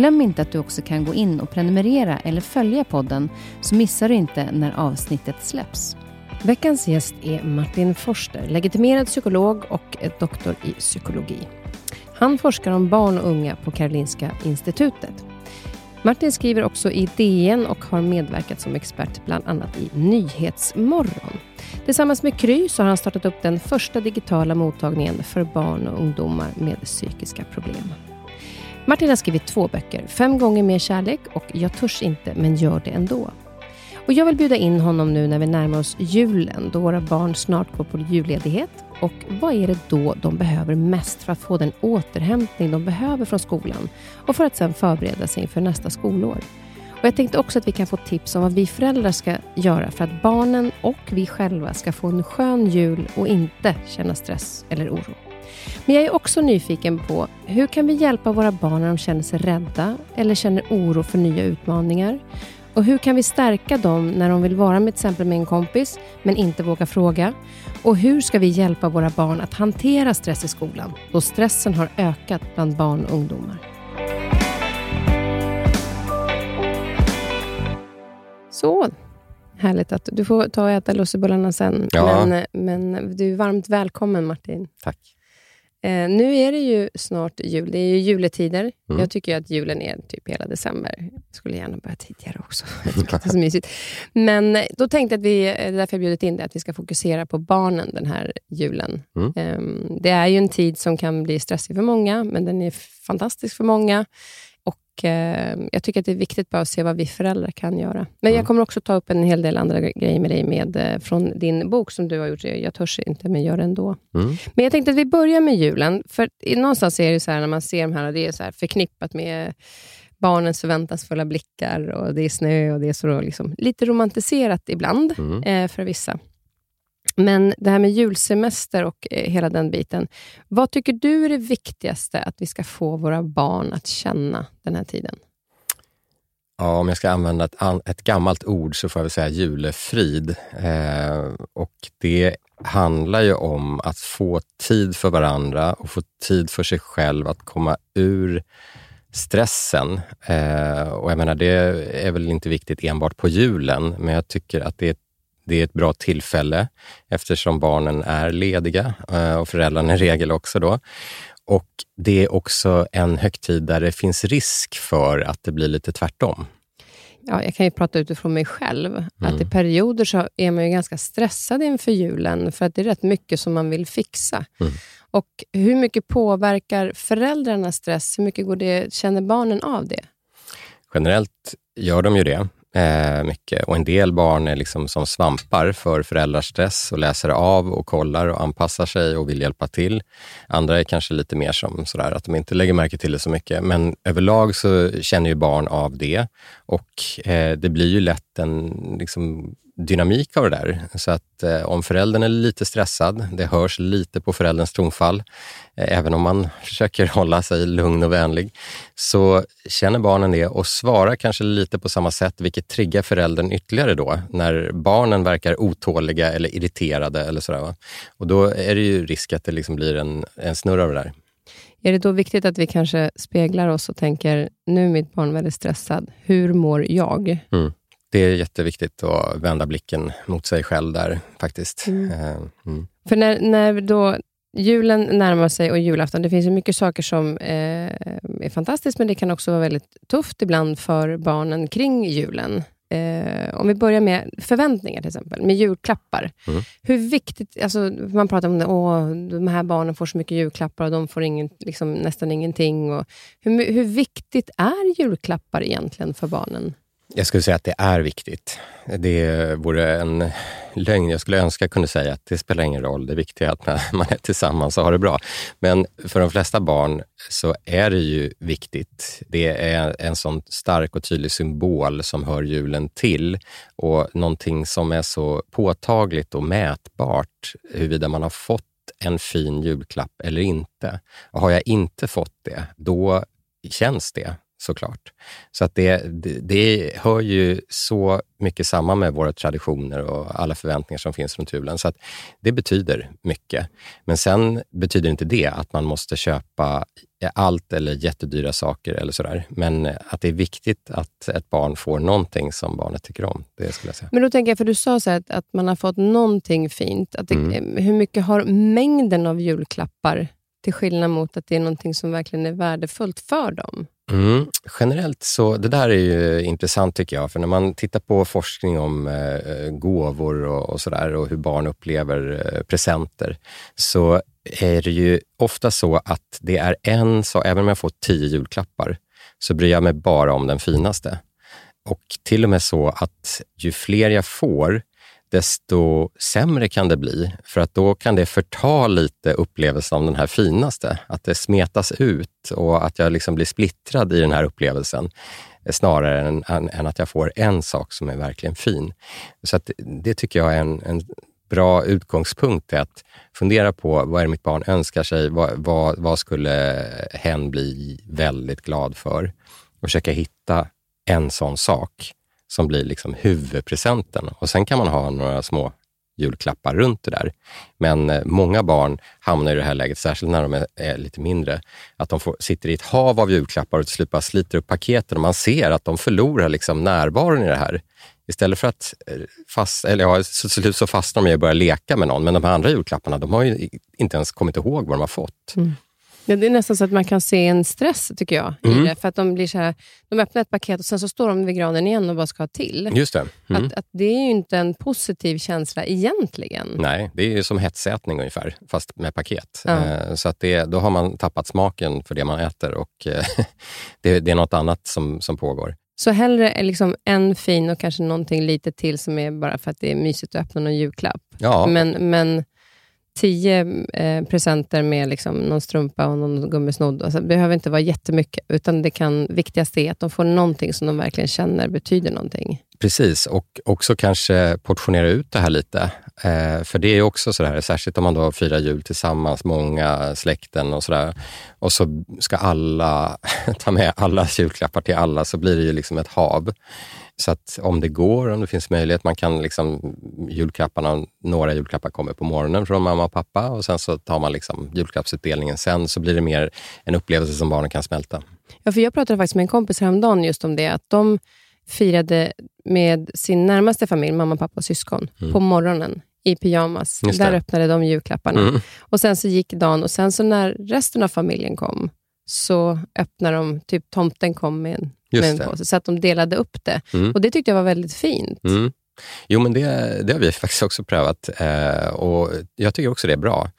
Glöm inte att du också kan gå in och prenumerera eller följa podden så missar du inte när avsnittet släpps. Veckans gäst är Martin Forster, legitimerad psykolog och doktor i psykologi. Han forskar om barn och unga på Karolinska institutet. Martin skriver också i DN och har medverkat som expert bland annat i Nyhetsmorgon. Tillsammans med Kry så har han startat upp den första digitala mottagningen för barn och ungdomar med psykiska problem. Martin har skrivit två böcker, Fem gånger mer kärlek och Jag törs inte, men gör det ändå. Och jag vill bjuda in honom nu när vi närmar oss julen, då våra barn snart går på julledighet. Och vad är det då de behöver mest för att få den återhämtning de behöver från skolan och för att sedan förbereda sig inför nästa skolår? Och jag tänkte också att vi kan få tips om vad vi föräldrar ska göra för att barnen och vi själva ska få en skön jul och inte känna stress eller oro. Men jag är också nyfiken på hur kan vi hjälpa våra barn när de känner sig rädda eller känner oro för nya utmaningar? Och hur kan vi stärka dem när de vill vara med till exempel med en kompis men inte vågar fråga? Och hur ska vi hjälpa våra barn att hantera stress i skolan då stressen har ökat bland barn och ungdomar? Så, härligt att du får ta och äta lussebullarna sen. Ja. Men, men du är varmt välkommen Martin. Tack. Eh, nu är det ju snart jul. Det är ju juletider. Mm. Jag tycker att julen är typ hela december. Jag skulle gärna börja tidigare också. Det är så mysigt. Men eh, då tänkte att vi, eh, det är därför jag bjudit in dig, att vi ska fokusera på barnen den här julen. Mm. Eh, det är ju en tid som kan bli stressig för många, men den är fantastisk för många. Eh, Jag tycker att det är viktigt bara att se vad vi föräldrar kan göra. Men jag Mm. kommer också ta upp en hel del andra grejer med dig med, eh, från din bok som du har gjort. Jag törs inte, men gör det ändå. Mm. Men jag tänkte att vi börjar med julen. För någonstans är det så här, när man ser de här, det är så här förknippat med barnens förväntansfulla blickar och det är snö och det är så liksom, lite romantiserat ibland Mm. eh, för vissa. Men det här med julsemester och eh, hela den biten. Vad tycker du är det viktigaste att vi ska få våra barn att känna den här tiden? Ja, om jag ska använda ett, ett gammalt ord så får jag väl säga julefrid. Eh, och det handlar ju om att få tid för varandra och få tid för sig själv att komma ur stressen. Eh, och jag menar, det är väl inte viktigt enbart på julen, men jag tycker att det är, det är ett bra tillfälle eftersom barnen är lediga eh, och föräldrarna i regel också då. Och det är också en högtid där det finns risk för att det blir lite tvärtom. Ja, jag kan ju prata utifrån mig själv. Att Mm. i perioder så är man ju ganska stressad inför julen, för att det är rätt mycket som man vill fixa. Mm. Och hur mycket påverkar föräldrarnas stress? Hur mycket går det, känner barnen av det? Generellt gör de ju det eh, mycket och en del barn är liksom som svampar för föräldrars stress och läser av och kollar och anpassar sig och vill hjälpa till. Andra är kanske lite mer som sådär att de inte lägger märke till det så mycket. Men överlag så känner ju barn av det och eh, det blir ju lätt en liksom, dynamik av det där. Så att eh, om föräldern är lite stressad, det hörs lite på förälderns tonfall, eh, även om man försöker hålla sig lugn och vänlig, så känner barnen det och svarar kanske lite på samma sätt, vilket triggar föräldern ytterligare då, när barnen verkar otåliga eller irriterade eller sådär. Va? Och då är det ju risk att det liksom blir en, en snurr av det där. Är det då viktigt att vi kanske speglar oss och tänker, nu är mitt barn väldigt stressad, hur mår jag? Mm. Det är jätteviktigt att vända blicken mot sig själv där faktiskt. Mm. Eh, mm. För när, när då julen närmar sig och julafton, det finns ju mycket saker som eh, är fantastiskt, men det kan också vara väldigt tufft ibland för barnen kring julen. Eh, om vi börjar med förväntningar till exempel, med julklappar. Mm. Hur viktigt, alltså, man pratar om att de här barnen får så mycket julklappar och de får ingen, liksom, nästan ingenting. Och hur, hur viktigt är julklappar egentligen för barnen? Jag skulle säga att det är viktigt. Det vore en lögn. Jag skulle önska jag kunde säga att det spelar ingen roll. Det viktiga är att man är tillsammans och har det bra. Men för de flesta barn så är det ju viktigt. Det är en sån stark och tydlig symbol som hör julen till och någonting som är så påtagligt och mätbart huruvida man har fått en fin julklapp eller inte. Och har jag inte fått det, då känns det såklart. Så att det, det, det, hör ju så mycket samman med våra traditioner och alla förväntningar som finns runt julen. Så att det betyder mycket. Men sen betyder inte det att man måste köpa allt eller jättedyra saker eller sådär. Men att det är viktigt att ett barn får någonting som barnet tycker om. Det skulle jag säga. Men då tänker jag, för du sa så att, att man har fått någonting fint. Att det, mm. Hur mycket har mängden av julklappar till skillnad mot att det är någonting som verkligen är värdefullt för dem? Mm. Generellt så, det där är ju intressant tycker jag, för när man tittar på forskning om eh, gåvor och, och sådär och hur barn upplever eh, presenter, så är det ju ofta så att det är en, så även om jag får tio julklappar, så bryr jag mig bara om den finaste. Och till och med så att ju fler jag får, desto sämre kan det bli. För att då kan det förta lite upplevelsen av den här finaste. Att det smetas ut och att jag liksom blir splittrad i den här upplevelsen eh, snarare än, än, än att jag får en sak som är verkligen fin. Så att det tycker jag är en, en bra utgångspunkt, att fundera på vad är det mitt barn önskar sig? Vad, vad, vad skulle hen bli väldigt glad för? Och försöka hitta en sån sak som blir liksom huvudpresenten. Och sen kan man ha några små julklappar runt det där. Men eh, många barn hamnar i det här läget, särskilt när de är, är lite mindre, att de får, sitter i ett hav av julklappar och till slut bara sliter upp paketen och man ser att de förlorar liksom närvaron i det här. Istället för att eh, fast, eller ja, till slut så fastnar de i att börja leka med någon, men de här andra julklapparna, de har ju inte ens kommit ihåg vad de har fått. Mm. Ja, det är nästan så att man kan se en stress, tycker jag, mm. det. För att de blir så här, de öppnar ett paket och sen så står de vid granen igen och bara ska ha till. Just det. Mm. Att, att det är ju inte en positiv känsla egentligen. Nej, det är ju som hetsätning ungefär, fast med paket. Eh, så att det, då har man tappat smaken för det man äter och eh, det, det, är något annat som, som pågår. Så hellre liksom en fin och kanske någonting lite till som är bara för att det är mysigt att öppna någon julklapp. Ja. Men, men tio eh, presenter med liksom någon strumpa och någon gummisnodd. Alltså, det behöver inte vara jättemycket, utan det kan, viktigast är att de får någonting som de verkligen känner betyder någonting. Precis, och också kanske portionera ut det här lite. Eh, för det är också sådär, särskilt om man då firar jul tillsammans, många släkten och sådär. Och så ska alla ta med alla julklappar till alla, så blir det ju liksom ett hav. Så att om det går, om det finns möjlighet, man kan liksom julklapparna, några julklappar kommer på morgonen från mamma och pappa och sen så tar man liksom julklappsutdelningen sen, så blir det mer en upplevelse som barnen kan smälta. Ja, för jag pratade faktiskt med en kompis häromdagen just om det, att de firade med sin närmaste familj, mamma, pappa och syskon, mm. på morgonen i pyjamas. Där öppnade de julklapparna. Mm. Och Sen så gick dagen och sen så när resten av familjen kom, så öppnade de, typ tomten kom med en Just med så att de delade upp det. Mm. Och Det tyckte jag var väldigt fint. Mm. Jo, men det, det har vi faktiskt också prövat eh, och jag tycker också det är bra.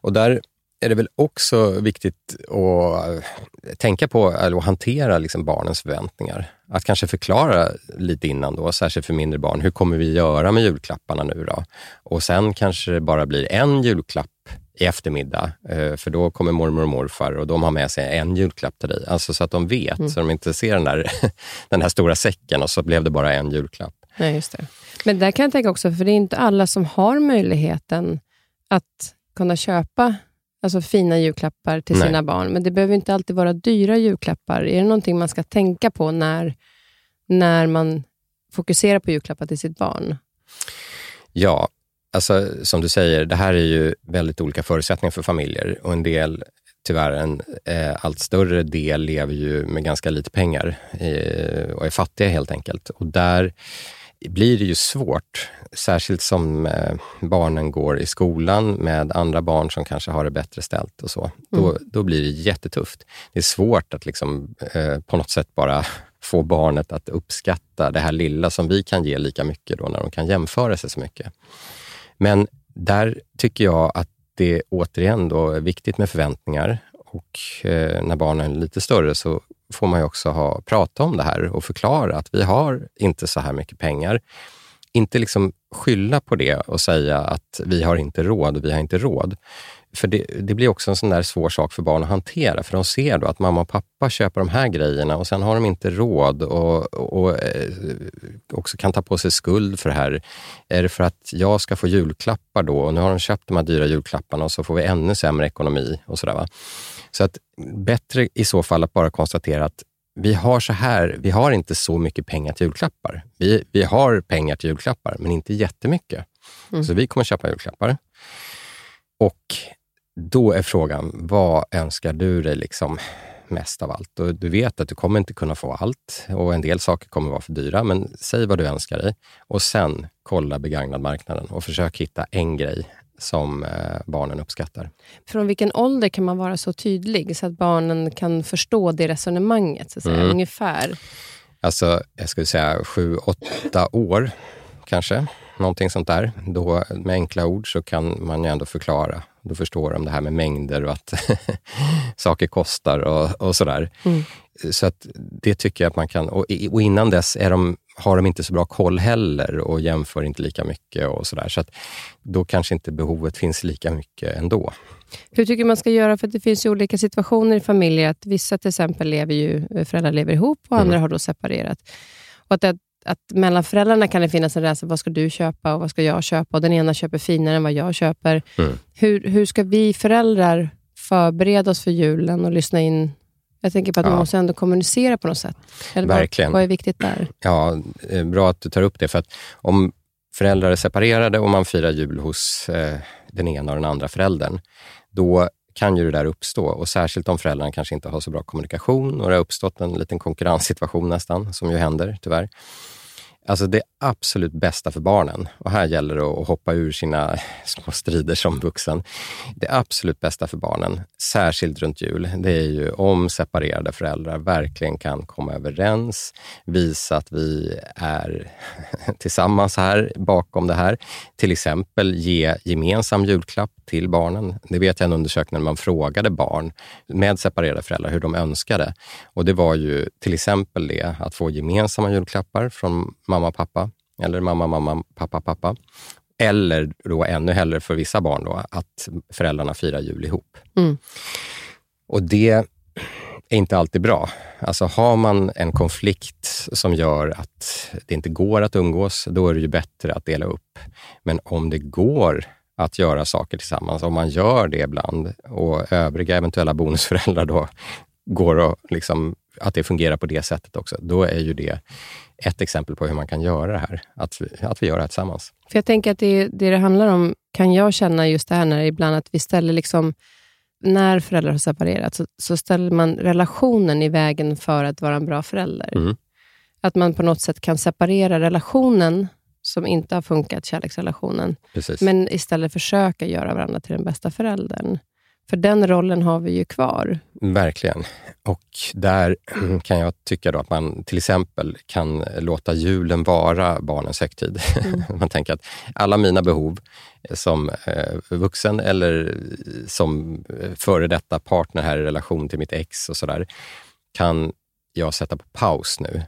Och där är det väl också viktigt att tänka på eller hantera liksom barnens förväntningar. Att kanske förklara lite innan, då, särskilt för mindre barn. Hur kommer vi göra med julklapparna nu då? Och sen kanske det bara blir en julklapp i eftermiddag, eh, för då kommer mormor och morfar och de har med sig en julklapp till dig. Alltså så att de vet, mm. så de inte ser den där, den här stora säcken och så blev det bara en julklapp. Nej, just det. Men där kan jag tänka också, för det är inte alla som har möjligheten att kunna köpa alltså fina julklappar till Nej. sina barn. Men det behöver inte alltid vara dyra julklappar. Är det någonting man ska tänka på när, när man fokuserar på julklappar till sitt barn? Ja, alltså som du säger, det här är ju väldigt olika förutsättningar för familjer och en del tyvärr en eh, allt större del lever ju med ganska lite pengar eh, och är fattiga helt enkelt. Och där blir det ju svårt, särskilt som eh, barnen går i skolan med andra barn som kanske har det bättre ställt och så. Mm. Då, då blir det jättetufft. Det är svårt att liksom, eh, på något sätt bara få barnet att uppskatta det här lilla som vi kan ge lika mycket då när de kan jämföra sig så mycket. Men där tycker jag att det återigen då är viktigt med förväntningar och eh, när barnen är lite större så får man ju också ha, prata om det här och förklara att vi har inte så här mycket pengar. Inte liksom skylla på det och säga att vi har inte råd, vi har inte råd. För det, det, blir också en sån där svår sak för barn att hantera, för de ser då att mamma och pappa köper de här grejerna och sen har de inte råd och, och eh, också kan ta på sig skuld för det här. Är det för att jag ska få julklappar då och nu har de köpt de här dyra julklapparna och så får vi ännu sämre ekonomi och sådär. Så att bättre i så fall att bara konstatera att vi har så här, vi har inte så mycket pengar till julklappar. Vi, vi har pengar till julklappar, men inte jättemycket. Mm. Så vi kommer köpa julklappar. Och då är frågan, vad önskar du dig liksom mest av allt? Och du vet att du kommer inte kunna få allt och en del saker kommer vara för dyra, men säg vad du önskar dig. Och sen kolla begagnadmarknaden och försök hitta en grej som eh, barnen uppskattar. Från vilken ålder kan man vara så tydlig så att barnen kan förstå det resonemanget? Så att säga, mm. Ungefär? Alltså, jag skulle säga sju, åtta år kanske. Någonting sånt där. Då, med enkla ord så kan man ju ändå förklara. Då förstår de det här med mängder och att saker kostar och, och sådär. Mm. Så att det tycker jag att man kan... Och, och innan dess är de har de inte så bra koll heller och jämför inte lika mycket och sådär. Så att då kanske inte behovet finns lika mycket ändå. Hur tycker man ska göra? För det finns ju olika situationer i familjer. Att vissa till exempel lever ju, föräldrar lever ihop och andra mm. har då separerat. Och att, det, att mellan föräldrarna kan det finnas en rädsla. Vad ska du köpa och vad ska jag köpa? Och den ena köper finare än vad jag köper. Mm. Hur, hur ska vi föräldrar förbereda oss för julen och lyssna in jag tänker på att ja. man måste ändå kommunicera på något sätt. Eller Verkligen. Vad, är viktigt där? Ja, eh, bra att du tar upp det. För att om föräldrar är separerade och man firar jul hos eh, den ena och den andra föräldern, då kan ju det där uppstå. Och särskilt om föräldrarna kanske inte har så bra kommunikation och det har uppstått en liten konkurrenssituation nästan, som ju händer tyvärr. Alltså det absolut bästa för barnen, och här gäller det att hoppa ur sina små strider som vuxen. Det absolut bästa för barnen, särskilt runt jul, det är ju om separerade föräldrar verkligen kan komma överens, visa att vi är tillsammans här bakom det här. Till exempel ge gemensam julklapp till barnen. Det vet jag en undersökning när man frågade barn med separerade föräldrar hur de önskade. Och det var ju till exempel det att få gemensamma julklappar från mamma och pappa, eller mamma, mamma, pappa, pappa. Eller då ännu hellre för vissa barn då, att föräldrarna firar jul ihop. Mm. Och det är inte alltid bra. Alltså har man en konflikt som gör att det inte går att umgås, då är det ju bättre att dela upp. Men om det går att göra saker tillsammans, om man gör det ibland och övriga eventuella bonusföräldrar då går och liksom, att det fungerar på det sättet också, då är ju det ett exempel på hur man kan göra det här, att vi, att vi gör det här tillsammans. För Jag tänker att det, det det handlar om, kan jag känna just det här när ibland att vi ställer liksom när föräldrar har separerat, så, så, ställer man relationen i vägen för att vara en bra förälder. Mm. Att man på något sätt kan separera relationen som inte har funkat, kärleksrelationen, Precis. men istället försöka göra varandra till den bästa föräldern. För den rollen har vi ju kvar. Verkligen. Och där kan jag tycka då att man till exempel kan låta julen vara barnens högtid. Mm. man tänker att alla mina behov som eh, vuxen eller som före detta partner här i relation till mitt ex och sådär, kan jag sätta på paus nu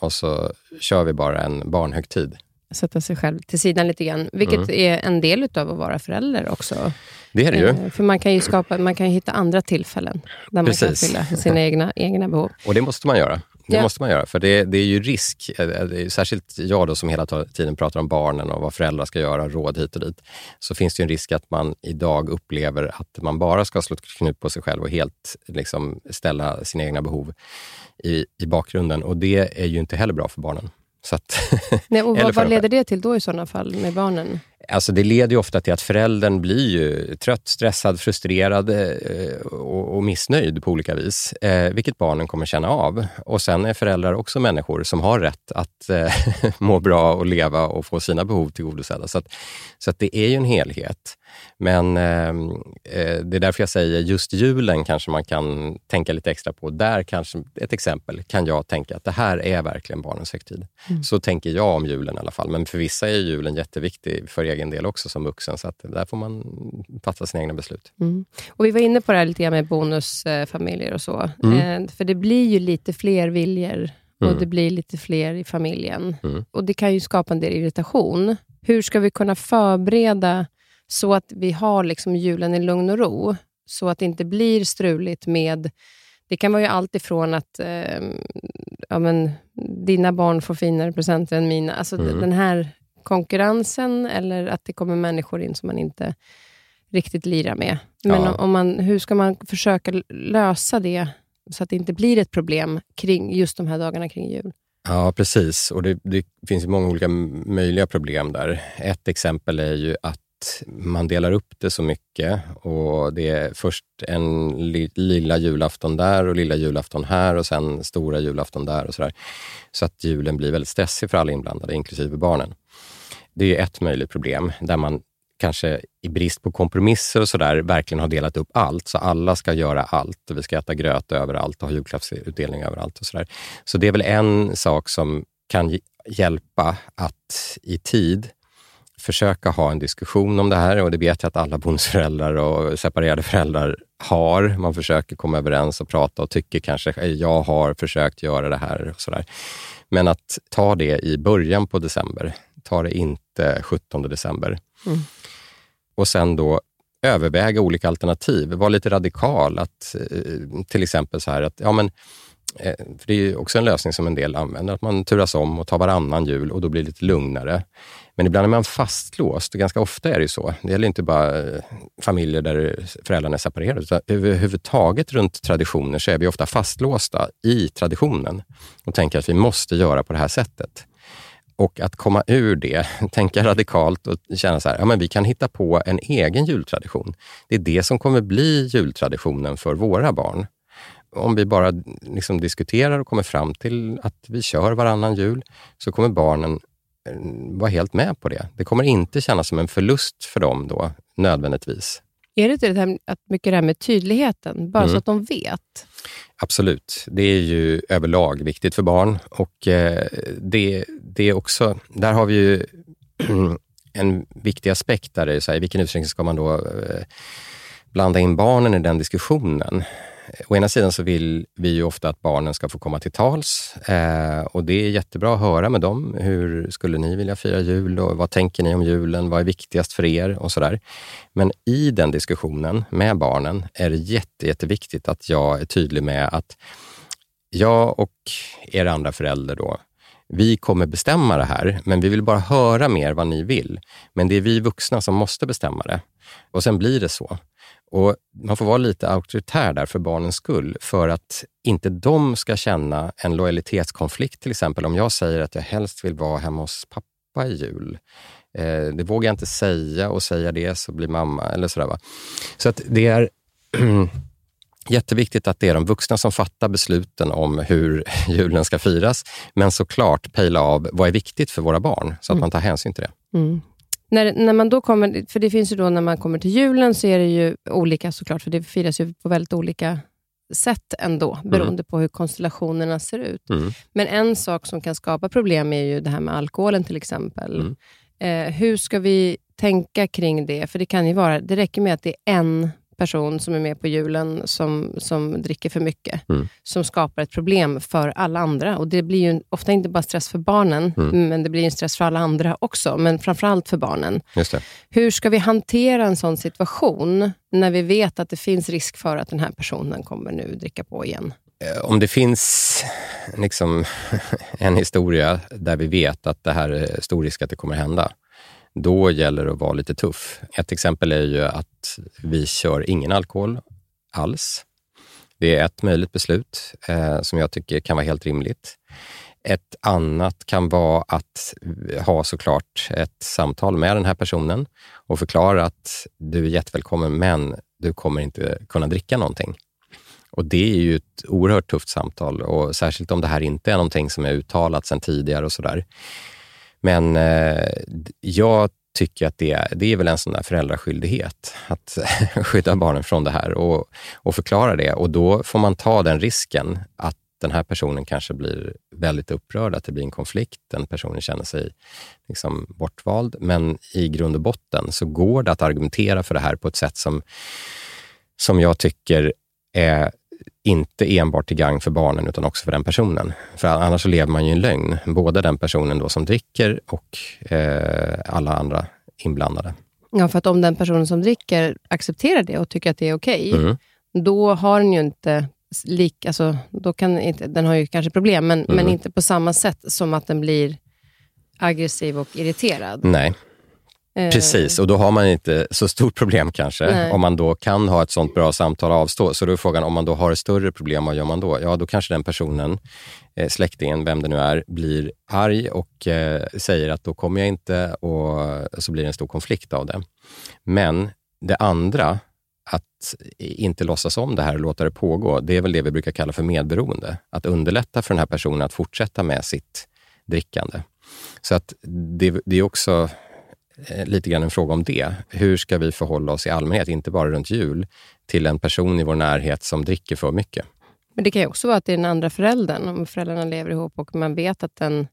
och så kör vi bara en barnhögtid sätta sig själv till sidan lite grann. Vilket mm. är en del av att vara förälder också. Det är det ju. Eh, för man kan ju, skapa, man kan hitta andra tillfällen där Precis. man kan fylla sina egna, egna behov. Och det måste man göra. Det ja. måste man göra, för det, det är ju risk. Eh, särskilt jag då som hela tiden pratar om barnen och vad föräldrar ska göra, råd hit och dit. Så finns det en risk att man idag upplever att man bara ska slå knut på sig själv och helt liksom, ställa sina egna behov i, i bakgrunden. Och det är ju inte heller bra för barnen. Så att, Nej, och vad, vad leder det till då i sådana fall med barnen? Alltså det leder ju ofta till att föräldern blir ju trött, stressad, frustrerad eh, och, och missnöjd på olika vis, eh, vilket barnen kommer känna av. Och sen är föräldrar också människor som har rätt att eh, må bra och leva och få sina behov tillgodosedda. Så, att, så att det är ju en helhet. Men ehm, eh, det är därför jag säger just julen kanske man kan tänka lite extra på. Där kanske, ett exempel, kan jag tänka att det här är verkligen barnens högtid. Mm. Så tänker jag om julen i alla fall. Men för vissa är julen jätteviktig för egen del också som vuxen. Så att där får man fatta sina egna beslut. Mm. Och Vi var inne på det här lite grann med bonusfamiljer och så. Mm. Eh, för det blir ju lite fler viljor och mm. det blir lite fler i familjen. Mm. Och Det kan ju skapa en del irritation. Hur ska vi kunna förbereda så att vi har liksom julen i lugn och ro, så att det inte blir struligt med... Det kan vara ju allt ifrån att eh, ja, men, dina barn får finare presenter än mina. Alltså mm. Den här konkurrensen, eller att det kommer människor in som man inte riktigt lirar med. Men ja. om man, hur ska man försöka lösa det, så att det inte blir ett problem kring just de här dagarna kring jul? Ja, precis. Och det, det finns många olika möjliga problem där. Ett exempel är ju att man delar upp det så mycket och det är först en li, lilla julafton där och lilla julafton här och sen stora julafton där och sådär. Så att julen blir väldigt stressig för alla inblandade, inklusive barnen. Det är ett möjligt problem där man kanske i brist på kompromisser och sådär verkligen har delat upp allt. Så alla ska göra allt och vi ska äta gröt överallt och ha julklappsutdelning överallt. och sådär. Så det är väl en sak som kan hjälpa att i tid försöka ha en diskussion om det här och det vet jag att alla bonusföräldrar och separerade föräldrar har. Man försöker komma överens och prata och tycker kanske jag har försökt göra det här och sådär. Men att ta det i början på december, ta det inte 17 december. Mm. Och sen då överväga olika alternativ. Var lite radikal. Att, eh, till exempel så här att ja, men, Eh, för det är också en lösning som en del använder, att man turas om och tar varannan jul och då blir det lite lugnare. Men ibland är man fastlåst. Ganska ofta är det så. Det gäller inte bara eh, familjer där föräldrarna är separerade, utan överhuvudtaget runt traditioner så är vi ofta fastlåsta i traditionen och tänker att vi måste göra på det här sättet. Och att komma ur det, tänka radikalt och känna så här, ja men vi kan hitta på en egen jultradition. Det är det som kommer bli jultraditionen för våra barn. Om vi bara liksom diskuterar och kommer fram till att vi kör varannan jul, så kommer barnen Eh, vara helt med på det. Det kommer inte kännas som en förlust för dem då, nödvändigtvis. Är det inte det här, att mycket det här med tydligheten, bara mm. så att de vet? Absolut. Det är ju överlag viktigt för barn. Och eh, det, det är också, där har vi ju en viktig aspekt. Där det är så här, I vilken utsträckning ska man då eh, blanda in barnen i den diskussionen? Å ena sidan så vill vi ju ofta att barnen ska få komma till tals eh, och det är jättebra att höra med dem. Hur skulle ni vilja fira jul och vad tänker ni om julen? Vad är viktigast för er? och sådär. Men i den diskussionen med barnen är det jätte, jätteviktigt att jag är tydlig med att jag och er andra förälder då, vi kommer bestämma det här, men vi vill bara höra mer vad ni vill. Men det är vi vuxna som måste bestämma det. Och sen blir det så. Och Man får vara lite auktoritär där för barnens skull, för att inte de ska känna en lojalitetskonflikt. Till exempel om jag säger att jag helst vill vara hemma hos pappa i jul. Eh, det vågar jag inte säga och säga det så blir mamma eller sådär. Va? Så att det är jätteviktigt att det är de vuxna som fattar besluten om hur julen ska firas. Men såklart pejla av vad är viktigt för våra barn, så att mm. man tar hänsyn till det. Mm. När, när man då kommer, för det finns ju då när man kommer till julen, så är det ju olika såklart, för det firas ju på väldigt olika sätt ändå, mm. beroende mm. på hur konstellationerna ser ut. Mm. Men en sak som kan skapa problem är ju det här med alkoholen till exempel. Mm. Eh, hur ska vi tänka kring det? För det kan ju vara, det räcker med att det är en person som är med på julen som, som dricker för mycket, mm. som skapar ett problem för alla andra. Och Det blir ju ofta inte bara stress för barnen, mm. men det blir en stress för alla andra också, men framförallt för barnen. Hur ska vi hantera en sån situation när vi vet att det finns risk för att den här personen kommer nu dricka på igen? Eh, om det finns liksom en historia där vi vet att det här är stor risk att det kommer hända, då gäller det att vara lite tuff. Ett exempel är ju att vi kör ingen alkohol alls. Det är ett möjligt beslut eh, som jag tycker kan vara helt rimligt. Ett annat kan vara att ha såklart ett samtal med den här personen och förklara att du är jättevälkommen, men du kommer inte kunna dricka någonting. Och Det är ju ett oerhört tufft samtal, och särskilt om det här inte är någonting som är uttalat sedan tidigare och sådär. Men eh, jag tycker att det är, det är väl en sån där föräldraskyldighet att skydda barnen från det här och, och förklara det. Och då får man ta den risken att den här personen kanske blir väldigt upprörd, att det blir en konflikt, den personen känner sig liksom bortvald. Men i grund och botten så går det att argumentera för det här på ett sätt som, som jag tycker är inte enbart till gagn för barnen utan också för den personen. För annars så lever man ju i en lögn, både den personen då som dricker och eh, alla andra inblandade. Ja, för att om den personen som dricker accepterar det och tycker att det är okej, okay, mm. då har den ju inte lik, alltså, då kan inte, den har ju kanske problem, men, mm. men inte på samma sätt som att den blir aggressiv och irriterad. Nej. Eh. Precis, och då har man inte så stort problem kanske, Nej. om man då kan ha ett sånt bra samtal och avstå. Så då är frågan, om man då har ett större problem, vad gör man då? Ja, då kanske den personen, eh, släktingen, vem det nu är, blir arg och eh, säger att då kommer jag inte och så blir det en stor konflikt av det. Men det andra, att inte låtsas om det här och låta det pågå, det är väl det vi brukar kalla för medberoende. Att underlätta för den här personen att fortsätta med sitt drickande. Så att det, det är också lite grann en fråga om det. Hur ska vi förhålla oss i allmänhet, inte bara runt jul, till en person i vår närhet som dricker för mycket? Men det kan ju också vara att det är den andra föräldern, om föräldrarna lever ihop och man vet att den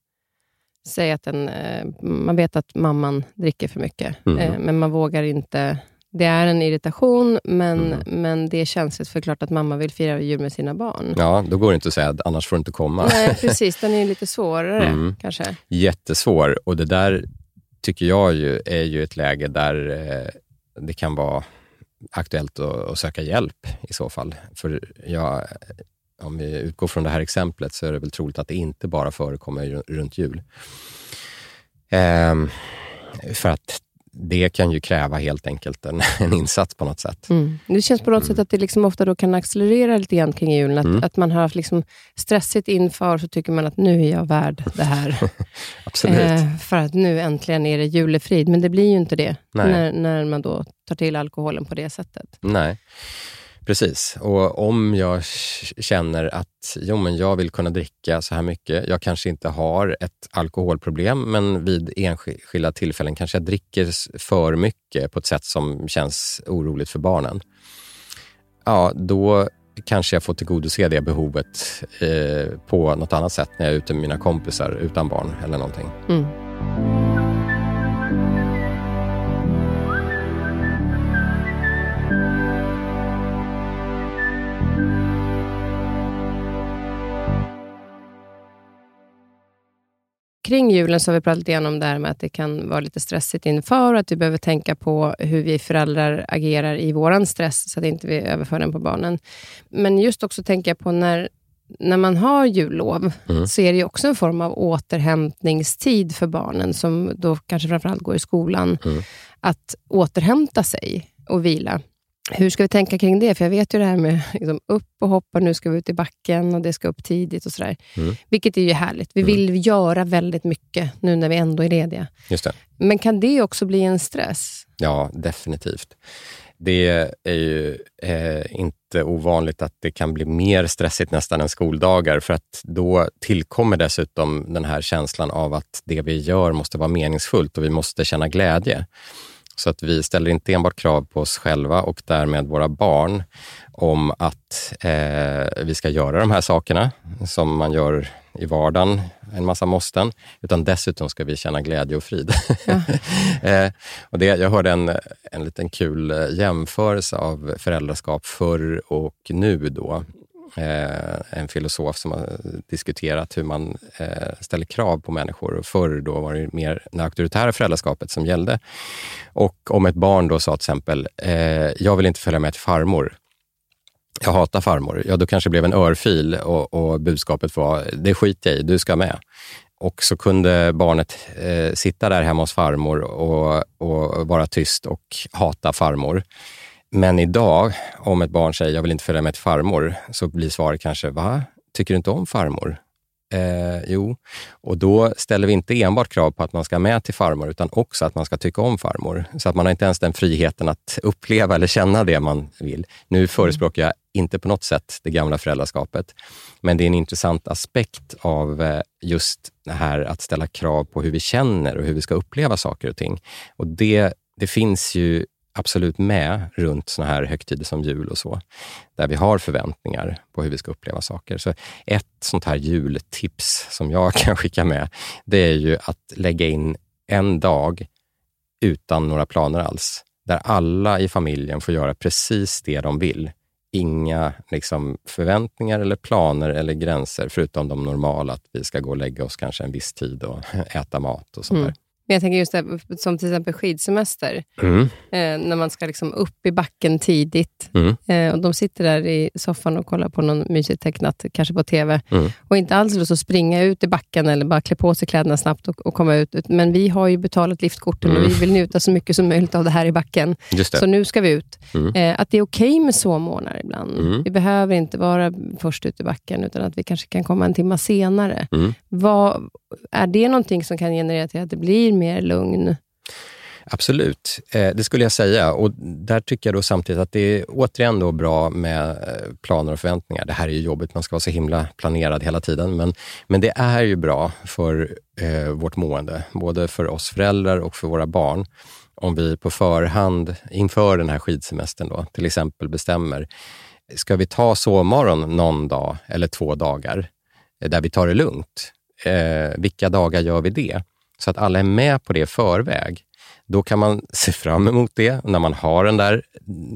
Säg att den, eh, man vet att mamman dricker för mycket, mm. Eh, men man vågar inte det är en irritation, men, mm. men det är känsligt för klart att mamma vill fira jul med sina barn. Ja, då går det inte att säga att annars får du inte komma. Nej, precis. Den är lite svårare mm. kanske. Jättesvår. Och det där tycker jag ju, är ju ett läge där eh, det kan vara aktuellt att, att, söka hjälp i så fall. För jag, om vi utgår från det här exemplet så är det väl troligt att det inte bara förekommer runt jul. Ehm, för att det kan ju kräva helt enkelt en, en insats på något sätt. Mm. Det känns på något mm. sätt att det liksom ofta då kan accelerera lite grann kring julen. Att, mm. att man har haft liksom stressigt inför, så tycker man att nu är jag värd det här. Absolut. Eh, för att nu äntligen är det julefrid. Men det blir ju inte det, när, när man då tar till alkoholen på det sättet. Nej. Precis, och om jag känner att jo, men jag vill kunna dricka så här mycket, jag kanske inte har ett alkoholproblem, men vid enskilda tillfällen kanske jag dricker för mycket på ett sätt som känns oroligt för barnen. Ja, då kanske jag får tillgodose det behovet eh, på något annat sätt när jag är ute med mina kompisar utan barn eller någonting. Mm. Kring julen så har vi pratat igenom det här med att det kan vara lite stressigt inför och att vi behöver tänka på hur vi föräldrar agerar i vår stress, så att inte vi överför den på barnen. Men just också tänka på när, när man har jullov, mm. så är det också en form av återhämtningstid för barnen, som då kanske framförallt går i skolan, mm. att återhämta sig och vila. Hur ska vi tänka kring det? För jag vet ju det här med liksom, upp och hoppa, nu ska vi ut i backen och det ska upp tidigt och sådär. Mm. Vilket är ju härligt. Vi mm. vill göra väldigt mycket nu när vi ändå är lediga. Just det. Men kan det också bli en stress? Ja, definitivt. Det är ju eh, inte ovanligt att det kan bli mer stressigt nästan än skoldagar, för att då tillkommer dessutom den här känslan av att det vi gör måste vara meningsfullt och vi måste känna glädje. Så att vi ställer inte enbart krav på oss själva och därmed våra barn om att eh, vi ska göra de här sakerna som man gör i vardagen, en massa måsten, utan dessutom ska vi känna glädje och frid. Ja. eh, och det, jag hörde en, en liten kul jämförelse av föräldraskap förr och nu. då eh, en filosof som har diskuterat hur man eh, ställer krav på människor. Och förr då var det mer det auktoritära föräldraskapet som gällde. Och om ett barn då sa till exempel, eh, jag vill inte följa med till farmor. jag hatar farmor, ja då kanske det blev en örfil och, och budskapet var, det skiter jag i, du ska med. Och så kunde barnet eh, sitta där hemma hos farmor och, och vara tyst och hata farmor. Men idag, om ett barn säger jag vill inte följa med till farmor, så blir svaret kanske, va? Tycker du inte om farmor? Eh, jo, och då ställer vi inte enbart krav på att man ska med till farmor, utan också att man ska tycka om farmor. Så att man har inte ens den friheten att uppleva eller känna det man vill. Nu förespråkar jag inte på något sätt det gamla föräldraskapet, men det är en intressant aspekt av eh, just det här att ställa krav på hur vi känner och hur vi ska uppleva saker och ting. Och det, det finns ju absolut med runt såna här högtider som jul och så, där vi har förväntningar på hur vi ska uppleva saker. Så ett sånt här jultips som jag kan skicka med, det är ju att lägga in en dag utan några planer alls, där alla i familjen får göra precis det de vill. Inga liksom, förväntningar eller planer eller gränser, förutom de normala, att vi ska gå och lägga oss kanske en viss tid och äta mat och sånt mm. där. Men jag tänker just det, som till exempel skidsemester. Mm. Eh, när man ska liksom upp i backen tidigt. Mm. Eh, och De sitter där i soffan och kollar på någon mysigt tecknat, kanske på TV. Mm. Och inte alls lust att springa ut i backen eller bara klä på sig kläderna snabbt och, och komma ut. Men vi har ju betalat liftkorten och vi mm. vill njuta så mycket som möjligt av det här i backen. Så nu ska vi ut. Mm. Eh, att det är okej okay med sovmorgnar ibland. Mm. Vi behöver inte vara först ut i backen, utan att vi kanske kan komma en timme senare. Vad, är det någonting som kan generera till att det blir mer lugn? Absolut, eh, det skulle jag säga. Och Där tycker jag då samtidigt att det är återigen då bra med eh, planer och förväntningar. Det här är ju jobbigt, man ska vara så himla planerad hela tiden. Men, men det är ju bra för eh, vårt mående, både för oss föräldrar och för våra barn. Om vi på förhand, inför den här skidsemestern då, till exempel bestämmer, ska vi ta sovmorgon någon dag eller två dagar, eh, där vi tar det lugnt? Eh, vilka dagar gör vi det? Så att alla är med på det i förväg. Då kan man se fram emot det. När man har den där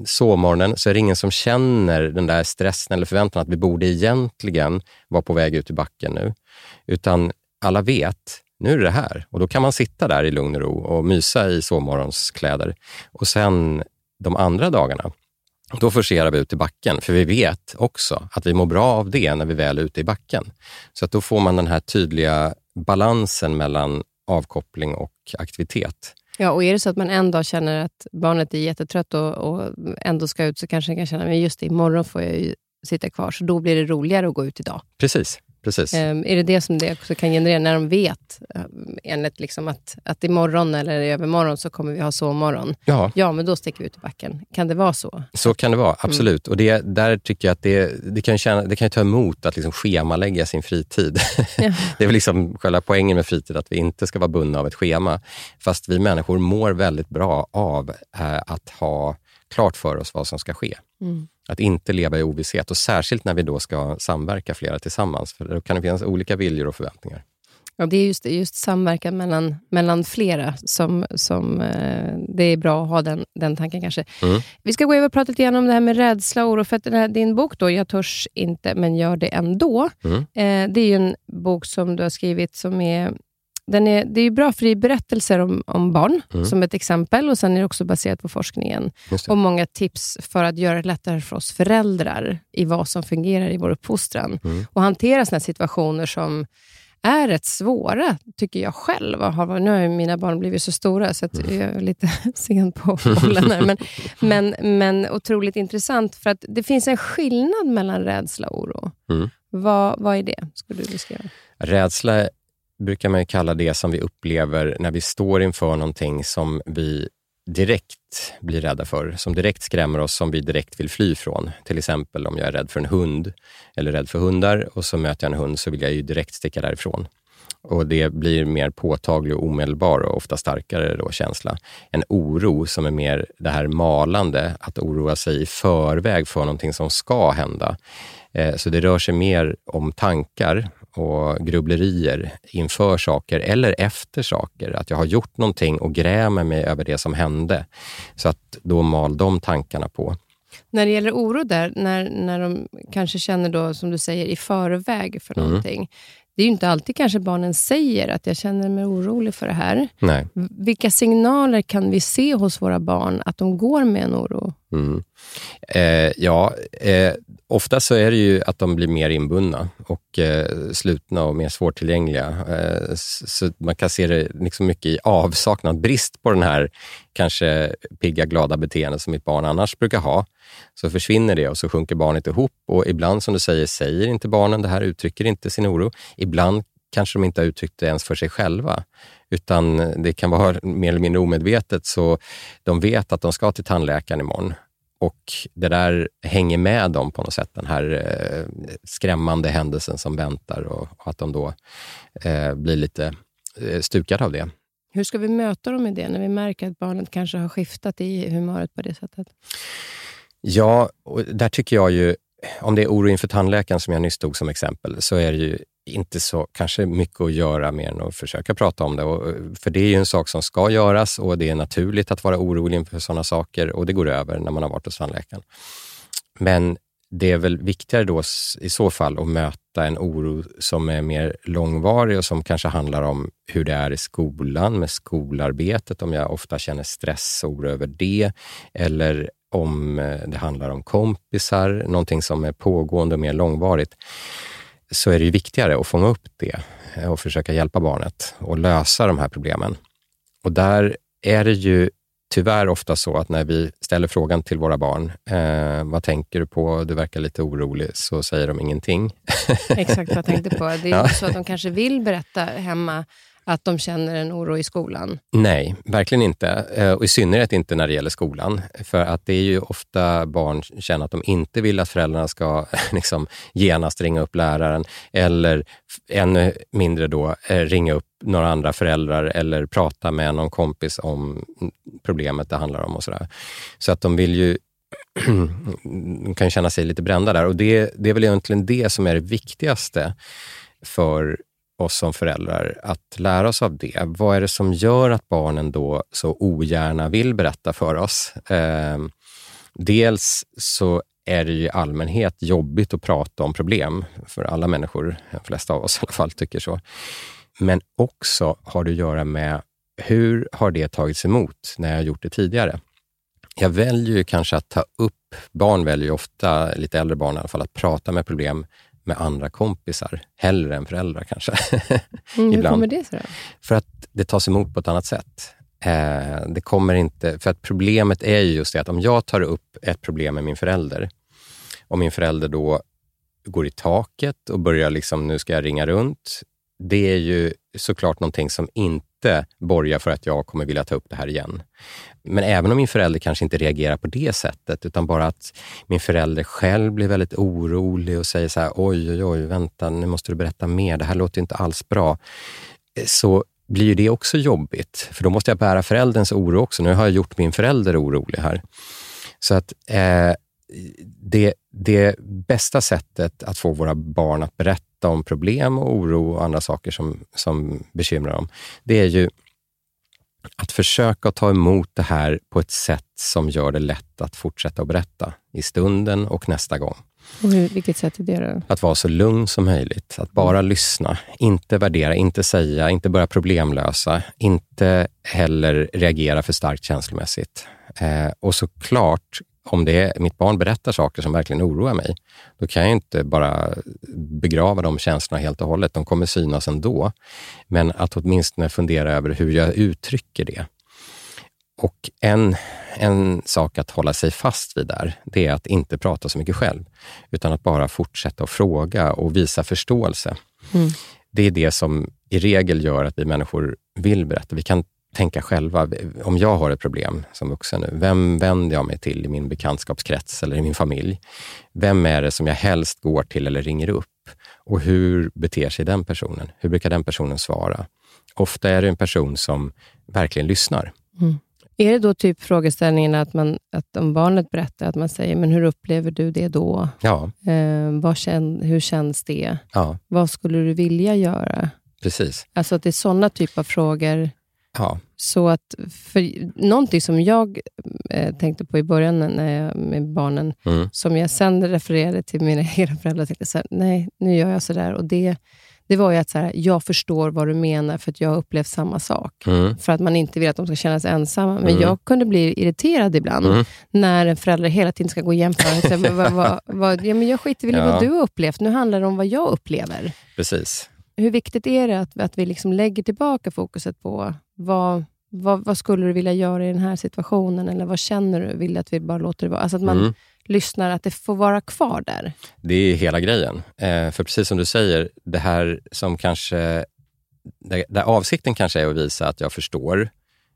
sovmorgonen så är det ingen som känner den där stressen eller förväntan att vi borde egentligen vara på väg ut i backen nu. Utan alla vet, nu är det här. Och då kan man sitta där i lugn och ro och mysa i sovmorgonskläder. Och sen de andra dagarna, då forcerar vi ut i backen, för vi vet också att vi mår bra av det när vi väl är ute i backen. Så att då får man den här tydliga balansen mellan avkoppling och aktivitet. Ja, och är det så att man en dag känner att barnet är jättetrött och, och ändå ska ut, så kanske man kan känna att just det, imorgon får jag sitta kvar, så då blir det roligare att gå ut idag. Precis. Precis. Um, är det det som det också kan generera, när de vet um, enligt liksom att, att imorgon eller i övermorgon så kommer vi ha sovmorgon? Ja. ja, men då sticker vi ut i backen. Kan det vara så? Så kan det vara, mm. absolut. Mm. Och det, där tycker jag att det, det, kan, känna, det kan ta emot att liksom schemalägga sin fritid. Ja. det är väl liksom själva poängen med fritid, att vi inte ska vara bundna av ett schema. Fast vi människor mår väldigt bra av äh, att ha klart för oss vad som ska ske. Mm. Att inte leva i ovisshet och särskilt när vi då ska samverka flera tillsammans. För då kan det finnas olika viljor och förväntningar. Ja, det är just, just samverkan mellan, mellan flera som, som eh, det är bra att ha den, den tanken kanske. Mm. Vi ska gå över och prata lite grann om det här med rädsla och oro. För att här, din bok, då, Jag törs inte men gör det ändå. Mm. Eh, det är en bok som du har skrivit som är den är, det är bra för det är berättelser om, om barn, mm. som ett exempel. och Sen är det också baserat på forskningen. Och många tips för att göra det lättare för oss föräldrar i vad som fungerar i vår uppfostran. Mm. Och hantera såna situationer som är rätt svåra, tycker jag själv. Nu har mina barn blivit så stora, så att mm. jag är lite sen på bollen här. Men, men, men otroligt intressant, för att det finns en skillnad mellan rädsla och oro. Mm. Vad, vad är det? Skulle du beskriva? Rädsla brukar man kalla det som vi upplever när vi står inför någonting som vi direkt blir rädda för, som direkt skrämmer oss, som vi direkt vill fly från. Till exempel om jag är rädd för en hund eller rädd för hundar och så möter jag en hund så vill jag ju direkt sticka därifrån. Och Det blir mer påtaglig och omedelbar och ofta starkare då känsla. En oro som är mer det här malande, att oroa sig i förväg för någonting som ska hända. Eh, så det rör sig mer om tankar och grubblerier inför saker eller efter saker. Att jag har gjort någonting och grämer mig över det som hände. Så att då mal de tankarna på. När det gäller oro där, när, när de kanske känner då, som du säger, i förväg för mm. Det är ju inte alltid kanske barnen säger att jag känner mig orolig för det här. Nej. Vilka signaler kan vi se hos våra barn att de går med en oro? Mm. Eh, ja, eh, ofta så är det ju att de blir mer inbundna och eh, slutna och mer svårtillgängliga. Eh, så man kan se det liksom mycket i avsaknad, brist på den här kanske pigga, glada beteendet som mitt barn annars brukar ha. Så försvinner det och så sjunker barnet ihop och ibland, som du säger, säger inte barnen det här, uttrycker inte sin oro. Ibland kanske de inte har uttryckt det ens för sig själva, utan det kan vara mer eller mindre omedvetet, så de vet att de ska till tandläkaren imorgon och det där hänger med dem på något sätt, den här eh, skrämmande händelsen som väntar och, och att de då eh, blir lite eh, stukade av det. Hur ska vi möta dem i det, när vi märker att barnet kanske har skiftat i humöret på det sättet? Ja, och där tycker jag ju, om det är oro inför tandläkaren som jag nyss tog som exempel, så är det ju inte så kanske mycket att göra mer än att försöka prata om det. Och, för det är ju en sak som ska göras och det är naturligt att vara orolig inför sådana saker och det går över när man har varit hos tandläkaren. Men det är väl viktigare då i så fall att möta en oro som är mer långvarig och som kanske handlar om hur det är i skolan med skolarbetet, om jag ofta känner stress och oro över det, eller om eh, det handlar om kompisar, någonting som är pågående och mer långvarigt så är det ju viktigare att fånga upp det eh, och försöka hjälpa barnet och lösa de här problemen. Och där är det ju tyvärr ofta så att när vi ställer frågan till våra barn, eh, vad tänker du på? Du verkar lite orolig, så säger de ingenting. Exakt vad jag tänkte på. Det är ja. så att de kanske vill berätta hemma att de känner en oro i skolan? Nej, verkligen inte. Eh, och I synnerhet inte när det gäller skolan. För att det är ju ofta barn känner att de inte vill att föräldrarna ska liksom, genast ringa upp läraren eller ännu mindre då eh, ringa upp några andra föräldrar eller prata med någon kompis om problemet det handlar om och sådär. Så att de vill ju de kan känna sig lite brända där och det, det är väl egentligen det som är det viktigaste för oss som föräldrar att lära oss av det. Vad är det som gör att barnen då så ogärna vill berätta för oss? Eh, dels så är det i allmänhet jobbigt att prata om problem för alla människor, de flesta av oss i alla fall tycker så. Men också har det att göra med hur har det tagits emot när jag har gjort det tidigare? Jag väljer ju kanske att ta upp, barn väljer ju ofta, lite äldre barn i alla fall, att prata med problem med andra kompisar, hellre än föräldrar kanske. Mm, hur kommer det sig då? För att det tas emot på ett annat sätt. Eh, det kommer inte, för att problemet är ju just det att om jag tar upp ett problem med min förälder och min förälder då går i taket och börjar liksom, nu ska jag ringa runt. Det är ju såklart någonting som inte borgar för att jag kommer vilja ta upp det här igen. Men även om min förälder kanske inte reagerar på det sättet, utan bara att min förälder själv blir väldigt orolig och säger så här, oj, oj, oj, vänta, nu måste du berätta mer, det här låter inte alls bra. Eh, så blir ju det också jobbigt, för då måste jag bära förälderns oro också. Nu har jag gjort min förälder orolig här. Så att eh, det, det bästa sättet att få våra barn att berätta om problem och oro och andra saker som, som bekymrar dem, det är ju att försöka ta emot det här på ett sätt som gör det lätt att fortsätta att berätta i stunden och nästa gång. Och hur, vilket sätt är det då? Att vara så lugn som möjligt. Att bara lyssna, inte värdera, inte säga, inte börja problemlösa, inte heller reagera för starkt känslomässigt. Eh, och såklart om det är, mitt barn berättar saker som verkligen oroar mig, då kan jag inte bara begrava de känslorna helt och hållet. De kommer synas ändå. Men att åtminstone fundera över hur jag uttrycker det. Och en, en sak att hålla sig fast vid där, det är att inte prata så mycket själv, utan att bara fortsätta att fråga och visa förståelse. Mm. Det är det som i regel gör att vi människor vill berätta. Vi kan tänka själva. Om jag har ett problem som vuxen nu, vem vänder jag mig till i min bekantskapskrets eller i min familj? Vem är det som jag helst går till eller ringer upp? Och hur beter sig den personen? Hur brukar den personen svara? Ofta är det en person som verkligen lyssnar. Mm. Är det då typ frågeställningen att, man, att om barnet berättar, att man säger, men hur upplever du det då? Ja. Eh, kän, hur känns det? Ja. Vad skulle du vilja göra? Precis. Alltså att det är sådana typer av frågor Ja. Så att, för någonting som jag eh, tänkte på i början när jag, med barnen, mm. som jag sen refererade till mina egna föräldrar, tänkte så här, nej, nu gör jag sådär. Och det, det var ju att så här, jag förstår vad du menar för att jag har upplevt samma sak. Mm. För att man inte vill att de ska känna sig ensamma. Men mm. jag kunde bli irriterad ibland mm. när en förälder hela tiden ska gå och jämföra. vad, vad, vad, ja, men jag skiter väl i ja. vad du har upplevt. Nu handlar det om vad jag upplever. Precis. Hur viktigt är det att, att vi liksom lägger tillbaka fokuset på vad, vad, vad, skulle du vilja göra i den här situationen? Eller vad känner du? Vill du att vi bara låter det vara? Alltså att man mm. lyssnar, att det får vara kvar där. Det är hela grejen. Eh, för precis som du säger, det här som kanske... Där, där avsikten kanske är att visa att jag förstår,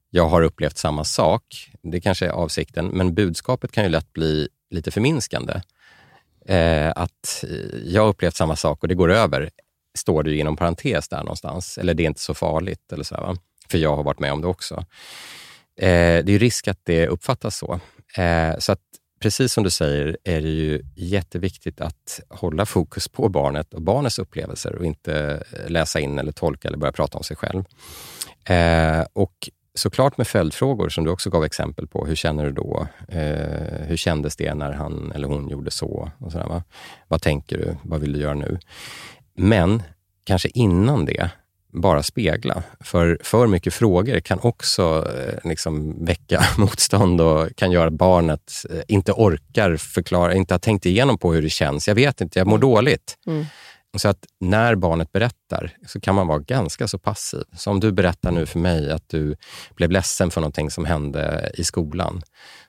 jag har upplevt samma sak. Det kanske är avsikten, men budskapet kan ju lätt bli lite förminskande. Eh, att jag har upplevt samma sak och det går över, står det ju inom parentes där någonstans. Eller det är inte så farligt. Eller så här, va? För jag har varit med om det också. Eh, det är risk att det uppfattas så. Eh, så att precis som du säger är det ju jätteviktigt att hålla fokus på barnet och barnets upplevelser och inte eh, läsa in eller tolka eller börja prata om sig själv. Eh, och såklart med följdfrågor som du också gav exempel på. Hur känner du då? Eh, hur kändes det när han eller hon gjorde så? Och sådär, va? Vad tänker du? Vad vill du göra nu? Men kanske innan det, bara spegla. För för mycket frågor kan också eh, liksom väcka motstånd och kan göra att barnet eh, inte orkar förklara, inte har tänkt igenom på hur det känns. Jag vet inte, jag mår mm. dåligt. Mm. Så att när barnet berättar så kan man vara ganska så passiv. Så om du berättar nu för mig att du blev ledsen för någonting som hände i skolan.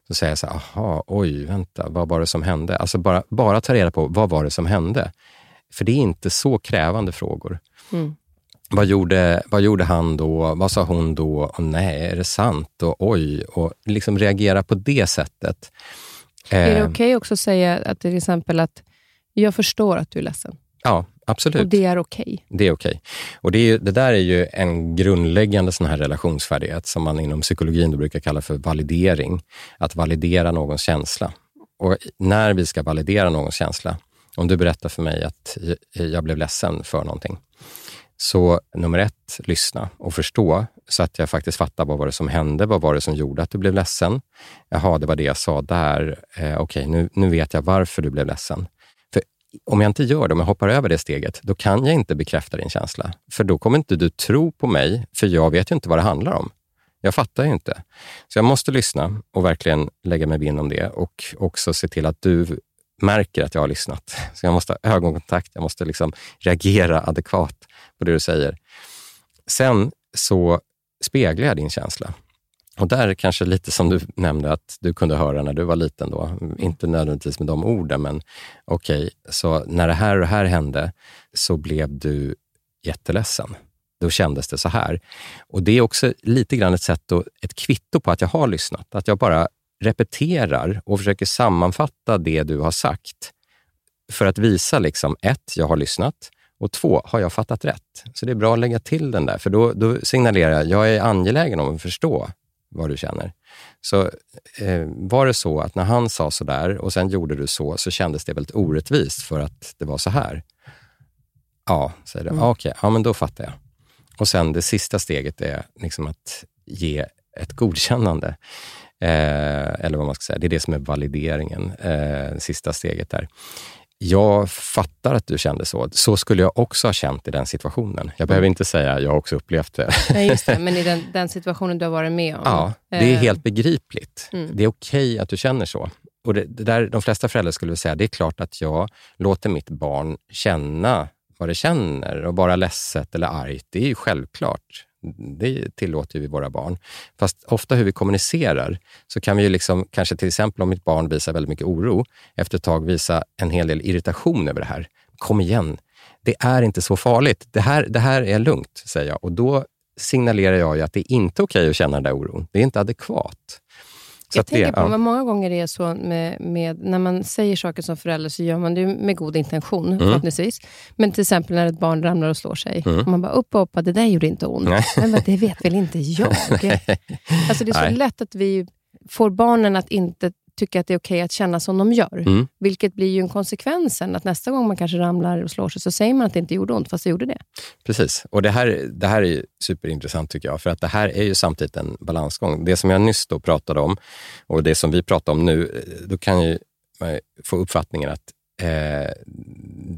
Så säger jag så här, aha, oj, vänta, vad var det som hände? Alltså bara, bara ta reda på, vad var det som hände? För det är inte så krävande frågor. Mm. Vad gjorde, vad gjorde han då? Vad sa hon då? Och nej, är det sant? Och oj, och liksom reagera på det sättet. Är det eh, okej okay också att säga att till exempel att jag förstår att du är ledsen? Ja, absolut. Och det är okej? Okay. Det är okej. Okay. Och det, är, det, där är ju en grundläggande sån här relationsfärdighet som man inom psykologin brukar kalla för validering. Att validera någons känsla. Och när vi ska validera någons känsla, om du berättar för mig att jag blev ledsen för någonting, så nummer ett, lyssna och förstå så att jag faktiskt fattar vad var det som hände. Vad var det som gjorde att du blev ledsen? Jaha, det var det jag sa där. Eh, Okej, okay, nu, nu vet jag varför du blev ledsen. För om jag inte gör det, om jag hoppar över det steget, då kan jag inte bekräfta din känsla. För då kommer inte du tro på mig, för jag vet ju inte vad det handlar om. Jag fattar ju inte. Så jag måste lyssna och verkligen lägga mig vinn om det och också se till att du märker att jag har lyssnat. Så jag måste ha ögonkontakt, jag måste liksom reagera adekvat på det du säger. Sen så speglar jag din känsla. Och där kanske lite som du nämnde att du kunde höra när du var liten. då. Inte nödvändigtvis med de orden, men okej, okay, så när det här och det här hände så blev du jätteledsen. Då kändes det så här. Och Det är också lite grann ett sätt, och ett kvitto på att jag har lyssnat. Att jag bara repeterar och försöker sammanfatta det du har sagt för att visa, liksom, ett, jag har lyssnat och två, har jag fattat rätt? Så det är bra att lägga till den där, för då, då signalerar jag, jag är angelägen om att förstå vad du känner. Så eh, var det så att när han sa så där och sen gjorde du så, så kändes det väldigt orättvist för att det var så här? Ja, säger du. Mm. Okej, okay, ja men då fattar jag. Och sen det sista steget är liksom att ge ett godkännande. Eh, eller vad man ska säga. Det är det som är valideringen, eh, sista steget där. Jag fattar att du kände så. Så skulle jag också ha känt i den situationen. Jag behöver mm. inte säga jag har också upplevt det. Nej, just det. Men i den, den, situationen du har varit med om? Ja, det är eh. helt begripligt. Mm. Det är okej okay att du känner så. Och det, det, där, de flesta föräldrar skulle säga, det är klart att jag låter mitt barn känna vad det känner och vara ledset eller argt. Det är ju självklart. Det tillåter vi våra barn. Fast ofta hur vi kommunicerar så kan vi ju liksom, kanske till exempel om mitt barn visar väldigt mycket oro, efter ett tag visa en hel del irritation över det här. Kom igen, det är inte så farligt. Det här, det här är lugnt, säger jag. Och då signalerar jag ju att det är inte okej okay att känna den där oron. Det är inte adekvat. Jag tänker det, på, ja. många gånger är det så med, med, när man säger saker som förälder så gör man det med god intention mm. förhoppningsvis. Men till exempel när ett barn ramlar och slår sig. Mm. Och man bara, upp, upp, det där gjorde inte ont. Nej. Men det vet väl inte jag? alltså det är så Nej. lätt att vi får barnen att inte tycka att det är okej okay att känna som de gör. Mm. Vilket blir ju en konsekvens sen, att nästa gång man kanske ramlar och slår sig, så säger man att det inte gjorde ont, fast det gjorde det. Precis, och det här, det här är superintressant tycker jag, för att det här är ju samtidigt en balansgång. Det som jag nyss då pratade om och det som vi pratar om nu, då kan ju få uppfattningen att eh,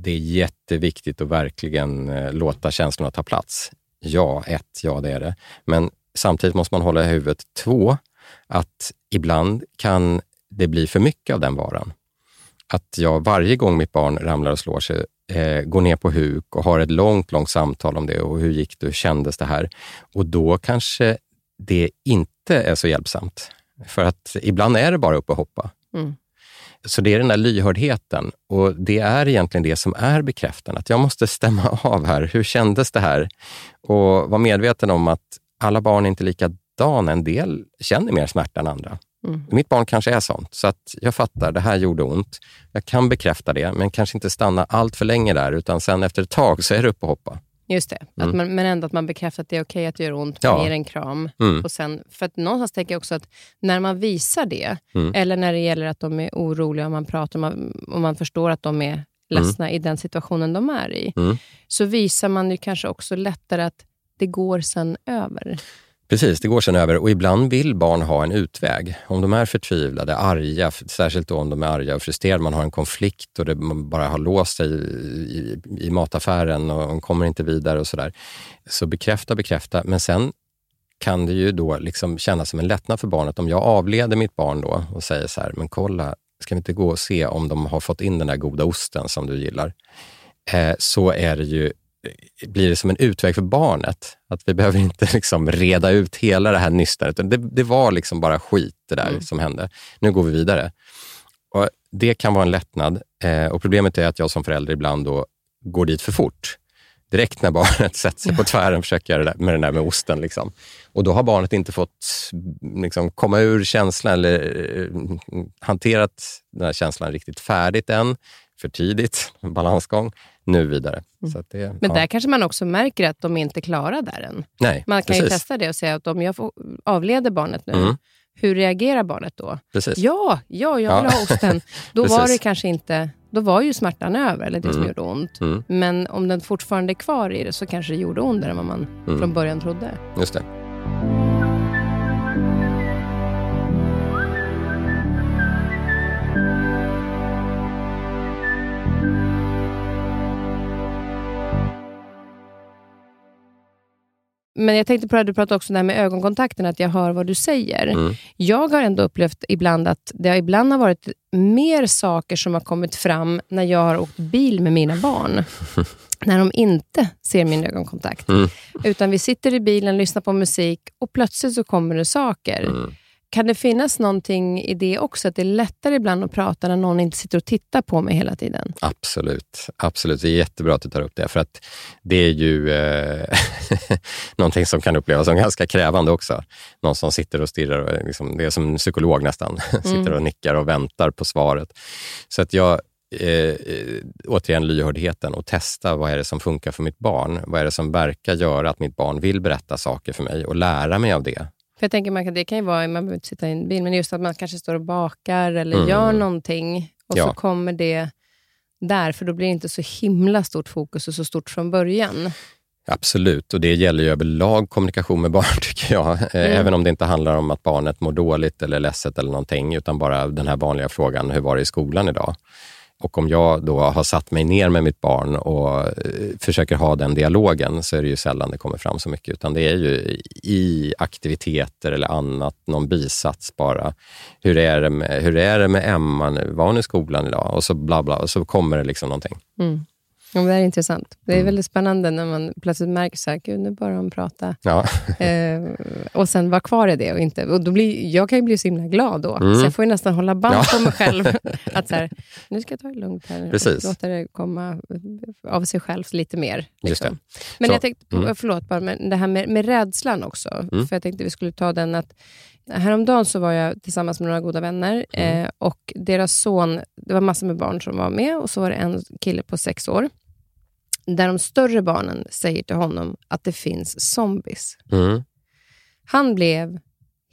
det är jätteviktigt att verkligen eh, låta känslorna ta plats. Ja, ett, ja det är det. Men samtidigt måste man hålla i huvudet två, att ibland kan det bli för mycket av den varan. Att jag varje gång mitt barn ramlar och slår sig eh, går ner på huk och har ett långt, långt samtal om det och hur gick det, hur kändes det här? Och då kanske det inte är så hjälpsamt. För att ibland är det bara upp och hoppa. Mm. Så det är den där lyhördheten och det är egentligen det som är bekräftande. Att jag måste stämma av här. Hur kändes det här? Och vara medveten om att alla barn är inte likadana. En del känner mer smärta än andra. Mm. Mitt barn kanske är sånt, så att jag fattar, det här gjorde ont. Jag kan bekräfta det, men kanske inte stanna allt för länge där, utan sen efter ett tag så är det upp och hoppa. Just det, mm. att man, men ändå att man bekräftar att det är okej okay att det gör ont, man ja. ger en kram. Mm. Och sen, för att någonstans tänker jag också att när man visar det, mm. eller när det gäller att de är oroliga och man pratar och man, och man förstår att de är ledsna mm. i den situationen de är i, mm. så visar man ju kanske också lättare att det går sen över. Precis, det går sen över och ibland vill barn ha en utväg. Om de är förtvivlade, arga, särskilt då om de är arga och frustrerade, man har en konflikt och det, man bara har låst sig i, i, i mataffären och de kommer inte vidare och sådär. Så bekräfta, bekräfta, men sen kan det ju då liksom kännas som en lättnad för barnet om jag avleder mitt barn då och säger så här, men kolla, ska vi inte gå och se om de har fått in den där goda osten som du gillar? Eh, så är det ju blir det som en utväg för barnet. Att vi behöver inte liksom reda ut hela det här nystet. Det, det var liksom bara skit det där mm. som hände. Nu går vi vidare. Och Det kan vara en lättnad eh, och problemet är att jag som förälder ibland då går dit för fort. Direkt när barnet sätter sig på tvären försöker jag med den där med osten. Liksom. Och då har barnet inte fått liksom, komma ur känslan eller eh, hanterat den här känslan riktigt färdigt än. För tidigt, balansgång nu vidare. Mm. Det, Men ja. där kanske man också märker att de inte är klara där än. Nej, man kan precis. ju testa det och säga att om jag avleder barnet nu, mm. hur reagerar barnet då? Precis. Ja, ja, jag vill ha osten. Då var det kanske inte... Då var ju smärtan över, eller det mm. som gjorde ont. Mm. Men om den fortfarande är kvar i det så kanske det gjorde ondare än vad man mm. från början trodde. Just det. Men jag tänkte på det, du pratade också där med ögonkontakten, att jag hör vad du säger. Mm. Jag har ändå upplevt ibland att det ibland har varit mer saker som har kommit fram när jag har åkt bil med mina barn. när de inte ser min ögonkontakt. Mm. Utan vi sitter i bilen, lyssnar på musik och plötsligt så kommer det saker. Mm. Kan det finnas någonting i det också, att det är lättare ibland att prata när någon inte sitter och tittar på mig hela tiden? Absolut. Absolut. Det är jättebra att du tar upp det, för att det är ju eh, någonting som kan upplevas som ganska krävande också. Någon som sitter och stirrar, och liksom, det är som en psykolog nästan, mm. sitter och nickar och väntar på svaret. Så att jag, eh, återigen lyhördheten och testa vad är det som funkar för mitt barn. Vad är det som verkar göra att mitt barn vill berätta saker för mig och lära mig av det. För jag tänker att det kan ju vara, man behöver inte sitta i en bil, men just att man kanske står och bakar eller mm. gör någonting och ja. så kommer det där, för då blir det inte så himla stort fokus och så stort från början. Absolut, och det gäller ju överlag kommunikation med barn, tycker jag. Eh, mm. Även om det inte handlar om att barnet mår dåligt eller ledset eller någonting, utan bara den här vanliga frågan, hur var det i skolan idag? Och om jag då har satt mig ner med mitt barn och eh, försöker ha den dialogen så är det ju sällan det kommer fram så mycket, utan det är ju i aktiviteter eller annat, någon bisats bara. Hur är det med, hur är det med Emma nu? Var hon i skolan idag? Och så bla bla, och så kommer det liksom någonting. Mm. Ja, det är intressant. Det är mm. väldigt spännande när man plötsligt märker så här, gud nu börjar de prata. Ja. eh, och sen vara kvar i det. Och inte, och då blir, jag kan ju bli så himla glad då, mm. så jag får nästan hålla band ja. på mig själv. att så här, nu ska jag ta det lugnt här. Precis. Låta det komma av sig själv lite mer. Liksom. Men så, jag tänkte, mm. förlåt, bara, men det här med, med rädslan också. Mm. För jag tänkte vi skulle ta den att Häromdagen så var jag tillsammans med några goda vänner mm. eh, och deras son, det var massor med barn som var med och så var det en kille på sex år där de större barnen säger till honom att det finns zombies. Mm. Han blev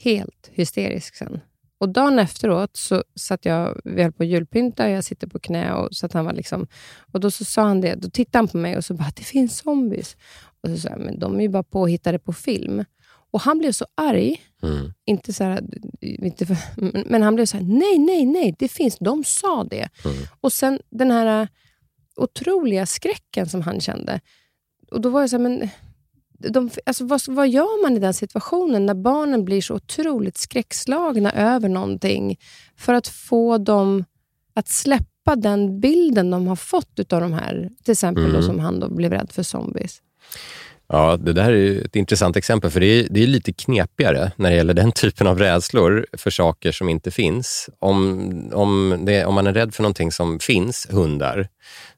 helt hysterisk sen. Och dagen efteråt så satt jag, vi höll på att julpynta, jag sitter på knä och så att han var liksom... Och då så sa han det, då tittade han på mig och så bara, det finns zombies. Och så sa jag, men de är ju bara påhittade på film. Och han blev så arg. Mm. Inte så här, inte för, men han blev så här, nej, nej, nej, det finns, de sa det. Mm. Och sen den här otroliga skräcken som han kände. Och då var jag så här, men de, alltså vad, vad gör man i den situationen när barnen blir så otroligt skräckslagna över någonting för att få dem att släppa den bilden de har fått av de här, till exempel mm. då, som han då blev rädd för zombies? Ja, det där är ett intressant exempel, för det är, det är lite knepigare när det gäller den typen av rädslor för saker som inte finns. Om, om, det, om man är rädd för någonting som finns, hundar,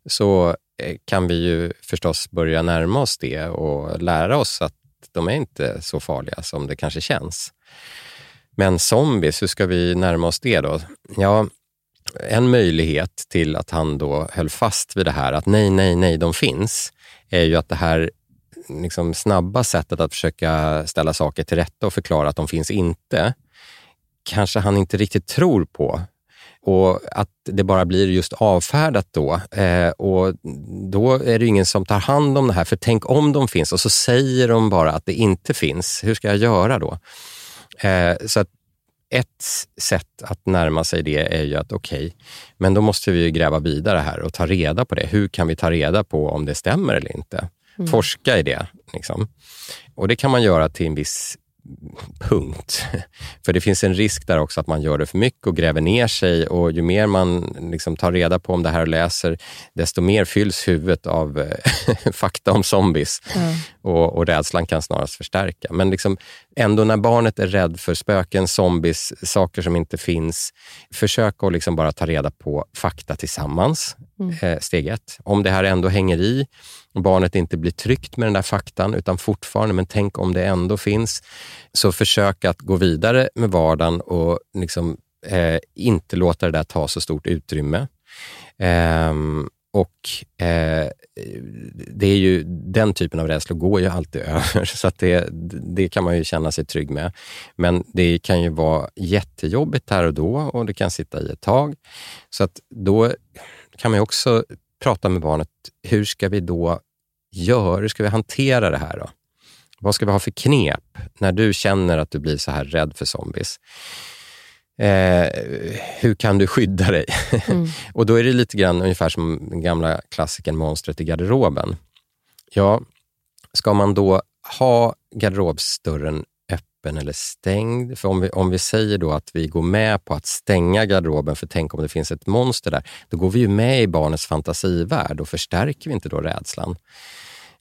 så eh, kan vi ju förstås börja närma oss det och lära oss att de är inte så farliga som det kanske känns. Men zombies, hur ska vi närma oss det då? Ja, en möjlighet till att han då höll fast vid det här att nej, nej, nej, de finns, är ju att det här liksom snabba sättet att försöka ställa saker till rätta och förklara att de finns inte, kanske han inte riktigt tror på. Och att det bara blir just avfärdat då. Eh, och då är det ingen som tar hand om det här. För tänk om de finns och så säger de bara att det inte finns. Hur ska jag göra då? Eh, så att ett sätt att närma sig det är ju att okej, okay, men då måste vi gräva vidare här och ta reda på det. Hur kan vi ta reda på om det stämmer eller inte? Mm. Forska i det. Liksom. Och det kan man göra till en viss punkt. För det finns en risk där också att man gör det för mycket och gräver ner sig och ju mer man liksom tar reda på om det här och läser, desto mer fylls huvudet av eh, fakta om zombies mm. och, och rädslan kan snarast förstärka. Men liksom, ändå när barnet är rädd för spöken, zombies, saker som inte finns, försök att liksom bara ta reda på fakta tillsammans, mm. Eh, steg ett. Om det här ändå hänger i och barnet inte blir tryggt med den där faktan, utan fortfarande, men tänk om det ändå finns. Så försök att gå vidare med vardagen och liksom, eh, inte låta det där ta så stort utrymme. Eh, och eh, det är ju, den typen av rädslor går ju alltid över, så att det, det kan man ju känna sig trygg med. Men det kan ju vara jättejobbigt här och då och det kan sitta i ett tag. Så att då kan man ju också prata med barnet, hur ska vi då göra? Hur ska vi hantera det här? då? Vad ska vi ha för knep när du känner att du blir så här rädd för zombies? Eh, hur kan du skydda dig? Mm. och då är det lite grann ungefär som den gamla klassikern Monstret i garderoben. Ja, ska man då ha garderobsdörren öppen eller stängd? För om vi, om vi säger då att vi går med på att stänga garderoben, för tänk om det finns ett monster där, då går vi ju med i barnets fantasivärld och förstärker vi inte då rädslan?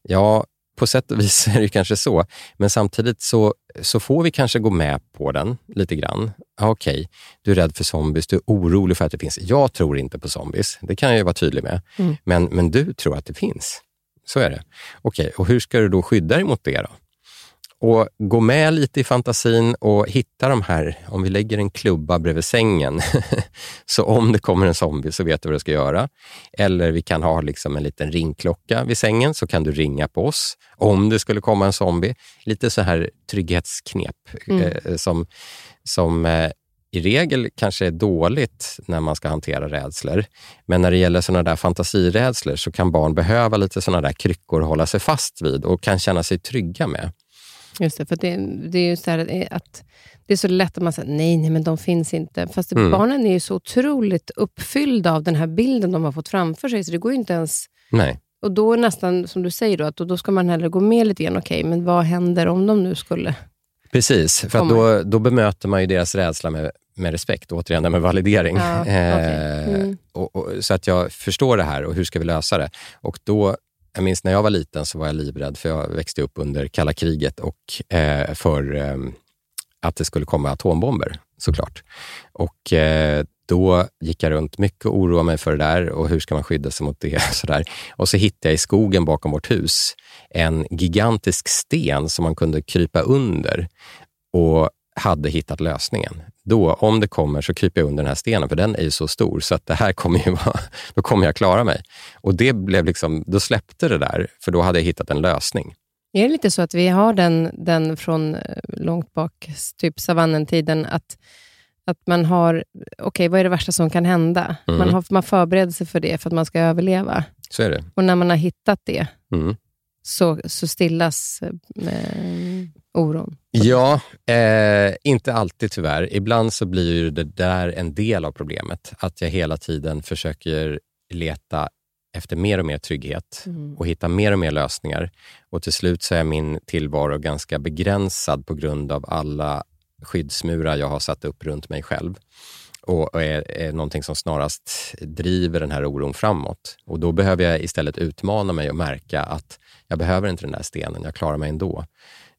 Ja, på sätt och vis är det kanske så, men samtidigt så, så får vi kanske gå med på den lite grann. Okej, okay, du är rädd för zombies, du är orolig för att det finns. Jag tror inte på zombies, det kan jag vara tydlig med. Mm. Men, men du tror att det finns. Så är det. Okej, okay, och hur ska du då skydda dig mot det då? Och gå med lite i fantasin och hitta de här, om vi lägger en klubba bredvid sängen, så om det kommer en zombie så vet du vad du ska göra. Eller vi kan ha liksom en liten ringklocka vid sängen, så kan du ringa på oss om det skulle komma en zombie. Lite så här trygghetsknep mm. eh, som, som eh, i regel kanske är dåligt när man ska hantera rädslor. Men när det gäller sådana där fantasirädslor så kan barn behöva lite sådana där kryckor att hålla sig fast vid och kan känna sig trygga med. Just det, för det, det är ju så att det är så lätt att man säger nej, nej, men de finns inte. Fast mm. barnen är ju så otroligt uppfyllda av den här bilden de har fått framför sig, så det går ju inte ens... Nej. Och då nästan, som du säger, då, att då ska man hellre gå med lite grann. Okej, okay, men vad händer om de nu skulle... Precis, för då, då bemöter man ju deras rädsla med, med respekt. Återigen, det med validering. Ja, okay. mm. och, och, så att jag förstår det här och hur ska vi lösa det? Och då jag minns när jag var liten så var jag livrädd, för jag växte upp under kalla kriget och eh, för eh, att det skulle komma atombomber såklart. Och eh, då gick jag runt mycket och oroade mig för det där och hur ska man skydda sig mot det? Sådär. Och så hittade jag i skogen bakom vårt hus en gigantisk sten som man kunde krypa under och hade hittat lösningen. Då, om det kommer, så kryper jag under den här stenen, för den är ju så stor, så att det här kommer ju vara, då kommer jag klara mig. Och det blev liksom, då släppte det där, för då hade jag hittat en lösning. Är det lite så att vi har den, den från eh, långt bak, typ savannentiden, att, att man har, okej, okay, vad är det värsta som kan hända? Mm. Man, har, man förbereder sig för det, för att man ska överleva. Så är det. Och när man har hittat det, mm. så, så stillas eh, oron? Ja, eh, inte alltid tyvärr. Ibland så blir det där en del av problemet. Att jag hela tiden försöker leta efter mer och mer trygghet mm. och hitta mer och mer lösningar. Och till slut så är min tillvaro ganska begränsad på grund av alla skyddsmurar jag har satt upp runt mig själv och är, är någonting som snarast driver den här oron framåt. Och då behöver jag istället utmana mig och märka att jag behöver inte den där stenen, jag klarar mig ändå.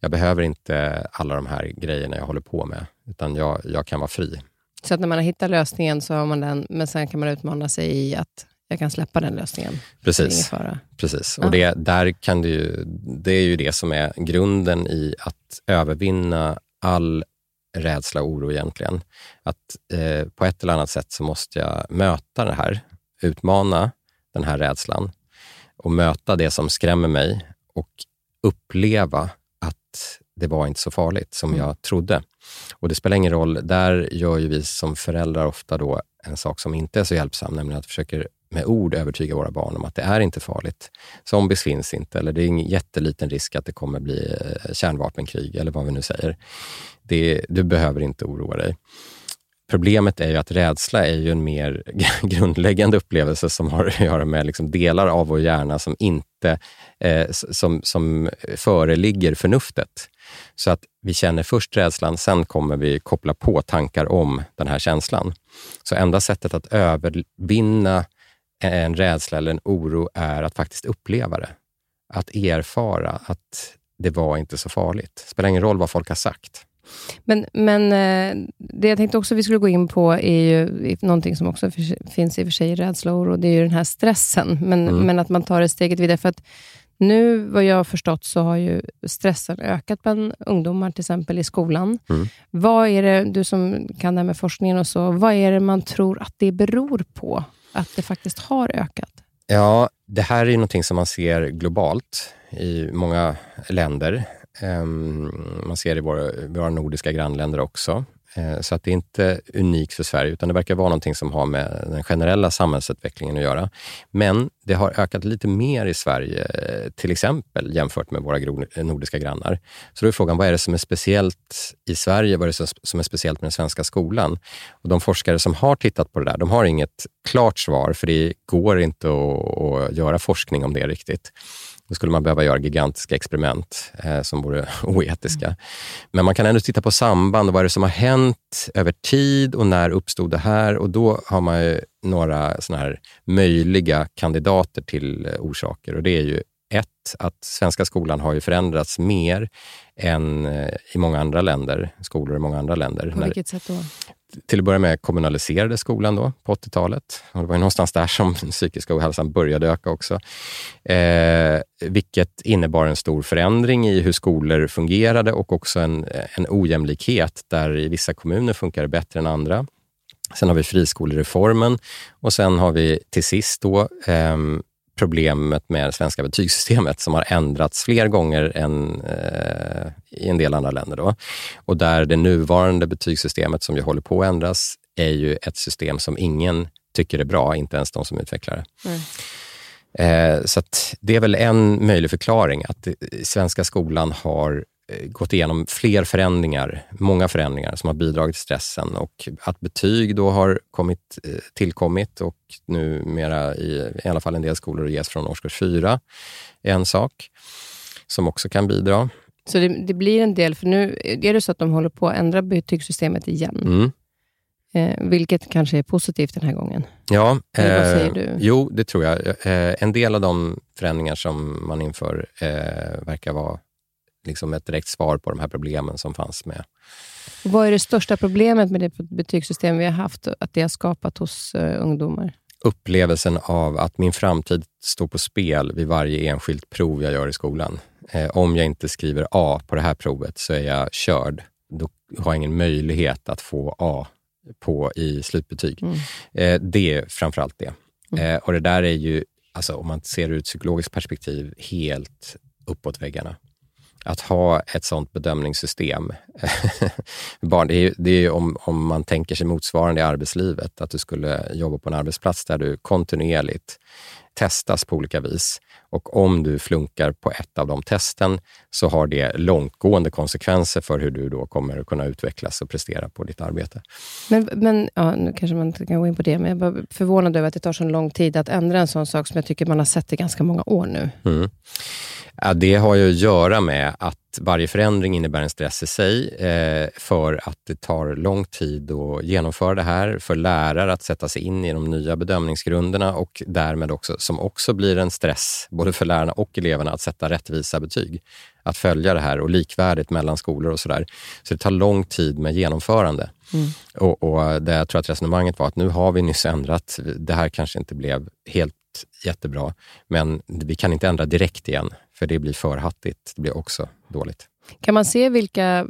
Jag behöver inte alla de här grejerna jag håller på med, utan jag, jag kan vara fri. Så att när man har hittat lösningen så har man den, men sen kan man utmana sig i att jag kan släppa den lösningen. Precis. Precis. Och det, där kan du, det är ju det som är grunden i att övervinna all rädsla och oro egentligen. Att eh, på ett eller annat sätt så måste jag möta det här, utmana den här rädslan och möta det som skrämmer mig och uppleva att det var inte så farligt som mm. jag trodde. Och det spelar ingen roll, där gör ju vi som föräldrar ofta då en sak som inte är så hjälpsam, nämligen att försöka med ord övertyga våra barn om att det är inte farligt. Zombies finns inte, eller det är en jätteliten risk att det kommer bli eh, kärnvapenkrig, eller vad vi nu säger. Det, du behöver inte oroa dig. Problemet är ju att rädsla är ju en mer grundläggande upplevelse som har att göra med liksom delar av vår hjärna som inte eh, som, som föreligger förnuftet. Så att vi känner först rädslan, sen kommer vi koppla på tankar om den här känslan. Så enda sättet att övervinna en rädsla eller en oro är att faktiskt uppleva det. Att erfara att det var inte så farligt. Det spelar ingen roll vad folk har sagt. Men, men eh, det jag tänkte också vi skulle gå in på är ju någonting som också finns i och för sig i rädsla och oro. Det är ju den här stressen, men, mm. men att man tar det steget vidare. För att nu, vad jag har förstått, så har ju stressen ökat bland ungdomar, till exempel i skolan. Mm. Vad är det, du som kan det här med forskningen och så, vad är det man tror att det beror på? Att det faktiskt har ökat? Ja, det här är ju någonting som man ser globalt i många länder. Ehm, man ser det i våra, våra nordiska grannländer också. Eh, så att det är inte unikt för Sverige, utan det verkar vara någonting som har med den generella samhällsutvecklingen att göra. Men det har ökat lite mer i Sverige, till exempel jämfört med våra nordiska grannar. Så då är frågan, vad är det som är speciellt i Sverige? Vad är det som är speciellt med den svenska skolan? Och de forskare som har tittat på det där, de har inget klart svar, för det går inte att, att göra forskning om det riktigt. Då skulle man behöva göra gigantiska experiment eh, som vore oetiska. Mm. Men man kan ändå titta på samband och vad är det som har hänt över tid och när uppstod det här? Och då har man ju några såna här möjliga kandidater till eh, orsaker och det är ju ett, att svenska skolan har ju förändrats mer än eh, i många andra länder, skolor i många andra länder. På vilket sätt då? Till att börja med kommunaliserade skolan då, på 80-talet. Och det var ju någonstans där som den psykiska ohälsan började öka också. Eh, vilket innebar en stor förändring i hur skolor fungerade och också en, en ojämlikhet där i vissa kommuner funkar det bättre än andra. Sen har vi friskolereformen och sen har vi till sist då eh, problemet med det svenska betygssystemet som har ändrats fler gånger än eh, i en del andra länder. Då. Och där det nuvarande betygssystemet som ju håller på att ändras är ju ett system som ingen tycker är bra, inte ens de som utvecklar det. Mm. Eh, så det är väl en möjlig förklaring, att svenska skolan har Eh, gått igenom fler förändringar, många förändringar som har bidragit till stressen och att betyg då har kommit, eh, tillkommit och numera i, i alla fall en del skolor ges från årskurs fyra är en sak som också kan bidra. Så det, det, blir en del, för nu är det så att de håller på att ändra betygssystemet igen. Mm. Eh, vilket kanske är positivt den här gången. Ja, eh, vad säger du? jo det tror jag. Eh, en del av de förändringar som man inför eh, verkar vara liksom ett direkt svar på de här problemen som fanns med. Vad är det största problemet med det betygssystem vi har haft, att det har skapat hos uh, ungdomar? Upplevelsen av att min framtid står på spel vid varje enskilt prov jag gör i skolan. Eh, om jag inte skriver A på det här provet så är jag körd. Då har jag ingen möjlighet att få A på i slutbetyg. Mm. Eh, det är framförallt det. Mm. Eh, och det där är ju, alltså, om man ser det ur ett psykologiskt perspektiv, helt uppåt väggarna att ha ett sånt bedömningssystem. Barn, det är, det är om, om man tänker sig motsvarande i arbetslivet, att du skulle jobba på en arbetsplats där du kontinuerligt testas på olika vis Och om du flunkar på ett av de testen så har det långtgående konsekvenser för hur du då kommer att kunna utvecklas och prestera på ditt arbete. Men, men ja, nu kanske man inte kan gå in på det, men jag är förvånad över att det tar så lång tid att ändra en sån sak som jag tycker man har sett i ganska många år nu. Mm. Ja, det har ju att göra med att varje förändring innebär en stress i sig eh, för att det tar lång tid att genomföra det här, för lärare att sätta sig in i de nya bedömningsgrunderna och därmed också, som också blir en stress, både för lärarna och eleverna, att sätta rättvisa betyg. Att följa det här och likvärdigt mellan skolor och sådär. Så det tar lång tid med genomförande. Mm. Och, och det jag tror att resonemanget var att nu har vi nyss ändrat, det här kanske inte blev helt jättebra, men vi kan inte ändra direkt igen, för det blir för hattigt. Det blir också dåligt. Kan man se vilka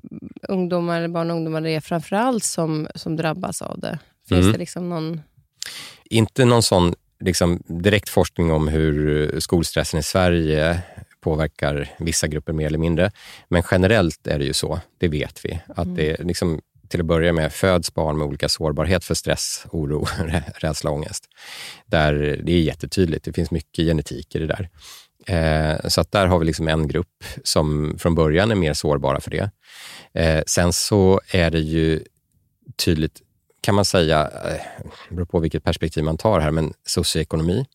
ungdomar, barn och ungdomar det är framförallt som, som drabbas av det? Finns mm. det liksom någon... Inte någon sån liksom, direkt forskning om hur skolstressen i Sverige påverkar vissa grupper mer eller mindre. Men generellt är det ju så, det vet vi. Att mm. det liksom, till att börja med föds barn med olika sårbarhet för stress, oro, rädsla, och ångest. Där det är jättetydligt, det finns mycket genetik i det där. Eh, så att där har vi liksom en grupp som från början är mer sårbara för det. Eh, sen så är det ju tydligt, kan man säga, eh, beror på vilket perspektiv man tar här, men socioekonomi.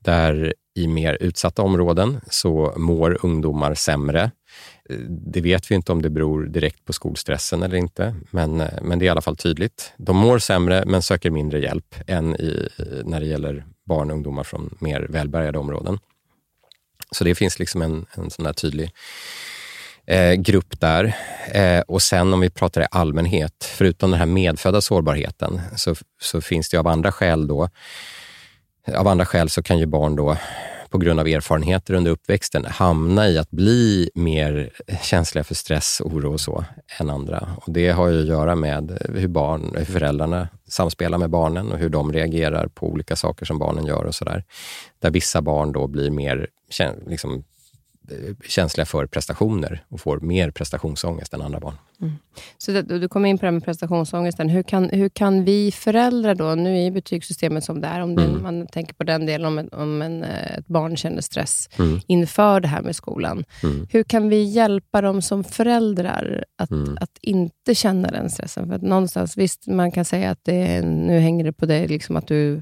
Där i mer utsatta områden så mår ungdomar sämre. Det vet vi inte om det beror direkt på skolstressen eller inte, men, men det är i alla fall tydligt. De mår sämre men söker mindre hjälp än i, när det gäller barn och ungdomar från mer välbärgade områden. Så det finns liksom en, en sån där tydlig eh, grupp där. Eh, och sen om vi pratar i allmänhet, förutom den här medfödda sårbarheten, så, så finns det av andra skäl då, av andra skäl så kan ju barn då på grund av erfarenheter under uppväxten hamna i att bli mer känsliga för stress, oro och så än andra. Och Det har ju att göra med hur, barn, hur föräldrarna samspelar med barnen och hur de reagerar på olika saker som barnen gör och sådär. Där vissa barn då blir mer liksom, känsliga för prestationer och får mer prestationsångest än andra barn. Mm. Så det, du kommer in på det här med prestationsångesten. Hur kan, hur kan vi föräldrar då, nu är betygssystemet som det är, om det, mm. man tänker på den delen, om, en, om en, eh, ett barn känner stress mm. inför det här med skolan. Mm. Hur kan vi hjälpa dem som föräldrar att, mm. att inte känna den stressen? För att någonstans, visst, man kan säga att det, nu hänger det på dig, liksom att du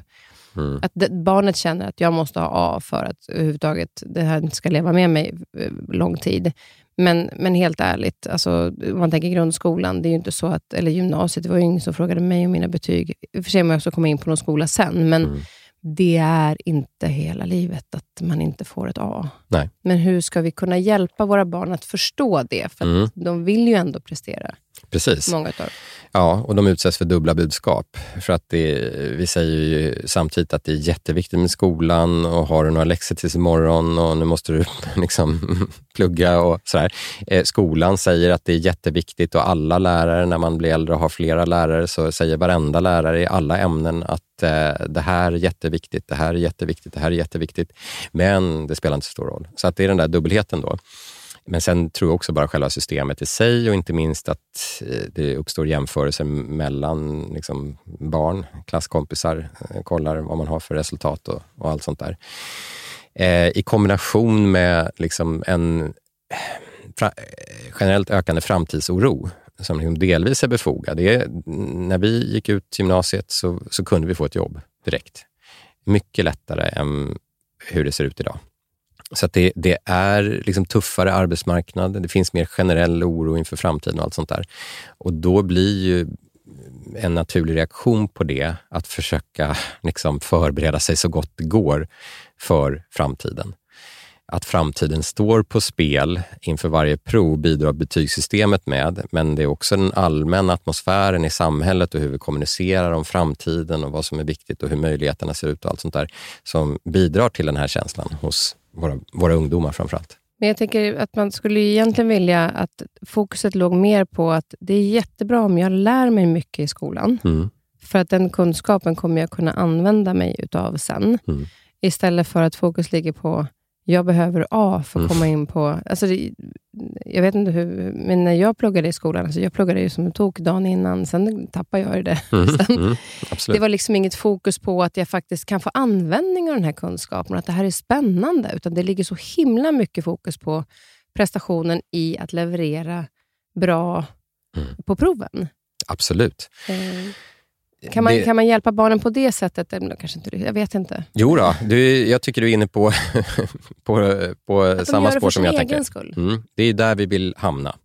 Mm. Att det, barnet känner att jag måste ha A för att överhuvudtaget det här inte ska leva med mig eh, lång tid. Men, men helt ärligt, alltså, om man tänker grundskolan, det är ju inte så att, eller gymnasiet, det var ju ingen som frågade mig om mina betyg. I och för sig må jag också komma in på någon skola sen, men mm. det är inte hela livet att man inte får ett A. Nej. Men hur ska vi kunna hjälpa våra barn att förstå det? För mm. de vill ju ändå prestera. Precis. Många utav Ja, och de utsätts för dubbla budskap. För att det, vi säger ju samtidigt att det är jätteviktigt med skolan och har du några läxor tills imorgon och nu måste du liksom plugga och sådär. Eh, skolan säger att det är jätteviktigt och alla lärare, när man blir äldre och har flera lärare, så säger varenda lärare i alla ämnen att eh, det här är jätteviktigt, det här är jätteviktigt, det här är jätteviktigt. Men det spelar inte så stor roll. Så att det är den där dubbelheten då. Men sen tror jag också bara själva systemet i sig och inte minst att eh, det uppstår jämförelser mellan liksom barn, klasskompisar, eh, kollar vad man har för resultat och, och allt sånt där. Eh, I kombination med liksom en eh, generellt ökande framtidsoro som liksom delvis är befogad. Det är, när vi gick ut gymnasiet så, så kunde vi få ett jobb direkt. Mycket lättare än hur det ser ut idag. Så att det, det, är liksom tuffare arbetsmarknad, det finns mer generell oro inför framtiden och allt sånt där. Och då blir ju en naturlig reaktion på det att försöka liksom förbereda sig så gott det går för framtiden. Att framtiden står på spel inför varje prov bidrar betygssystemet med, men det är också den allmänna atmosfären i samhället och hur vi kommunicerar om framtiden och vad som är viktigt och hur möjligheterna ser ut och allt sånt där som bidrar till den här känslan hos våra, våra ungdomar framförallt. Men jag tänker att man skulle egentligen vilja att fokuset låg mer på att det är jättebra om jag lär mig mycket i skolan. Mm. För att den kunskapen kommer jag kunna använda mig utav sen. Mm. Istället för att fokus ligger på jag behöver A för att mm. komma in på... Alltså det, jag vet inte hur, men när jag pluggade i skolan, alltså jag pluggade ju som en tok dagen innan, sen tappade jag det. Mm. sen, mm. det var liksom inget fokus på att jag faktiskt kan få användning av den här kunskapen, att det här är spännande, utan det ligger så himla mycket fokus på prestationen i att leverera bra mm. på proven. Absolut. Eh. Kan man, det... kan man hjälpa barnen på det sättet? Kanske inte, jag vet inte. Jo då, du, jag tycker du är inne på, på, på samma spår som jag tänker. Skull. Mm, det är där vi vill hamna.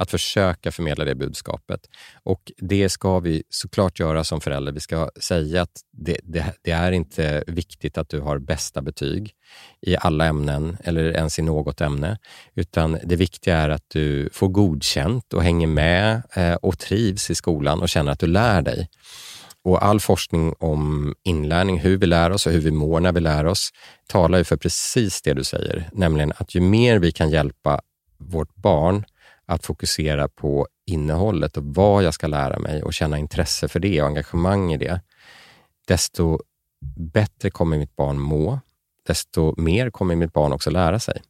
Att försöka förmedla det budskapet. Och Det ska vi såklart göra som förälder. Vi ska säga att det, det, det är inte viktigt att du har bästa betyg i alla ämnen eller ens i något ämne. Utan det viktiga är att du får godkänt och hänger med eh, och trivs i skolan och känner att du lär dig. Och all forskning om inlärning, hur vi lär oss och hur vi mår när vi lär oss, talar ju för precis det du säger, nämligen att ju mer vi kan hjälpa vårt barn att fokusera på innehållet och vad jag ska lära mig och känna intresse för det och engagemang i det, desto bättre kommer mitt barn må, desto mer kommer mitt barn också lära sig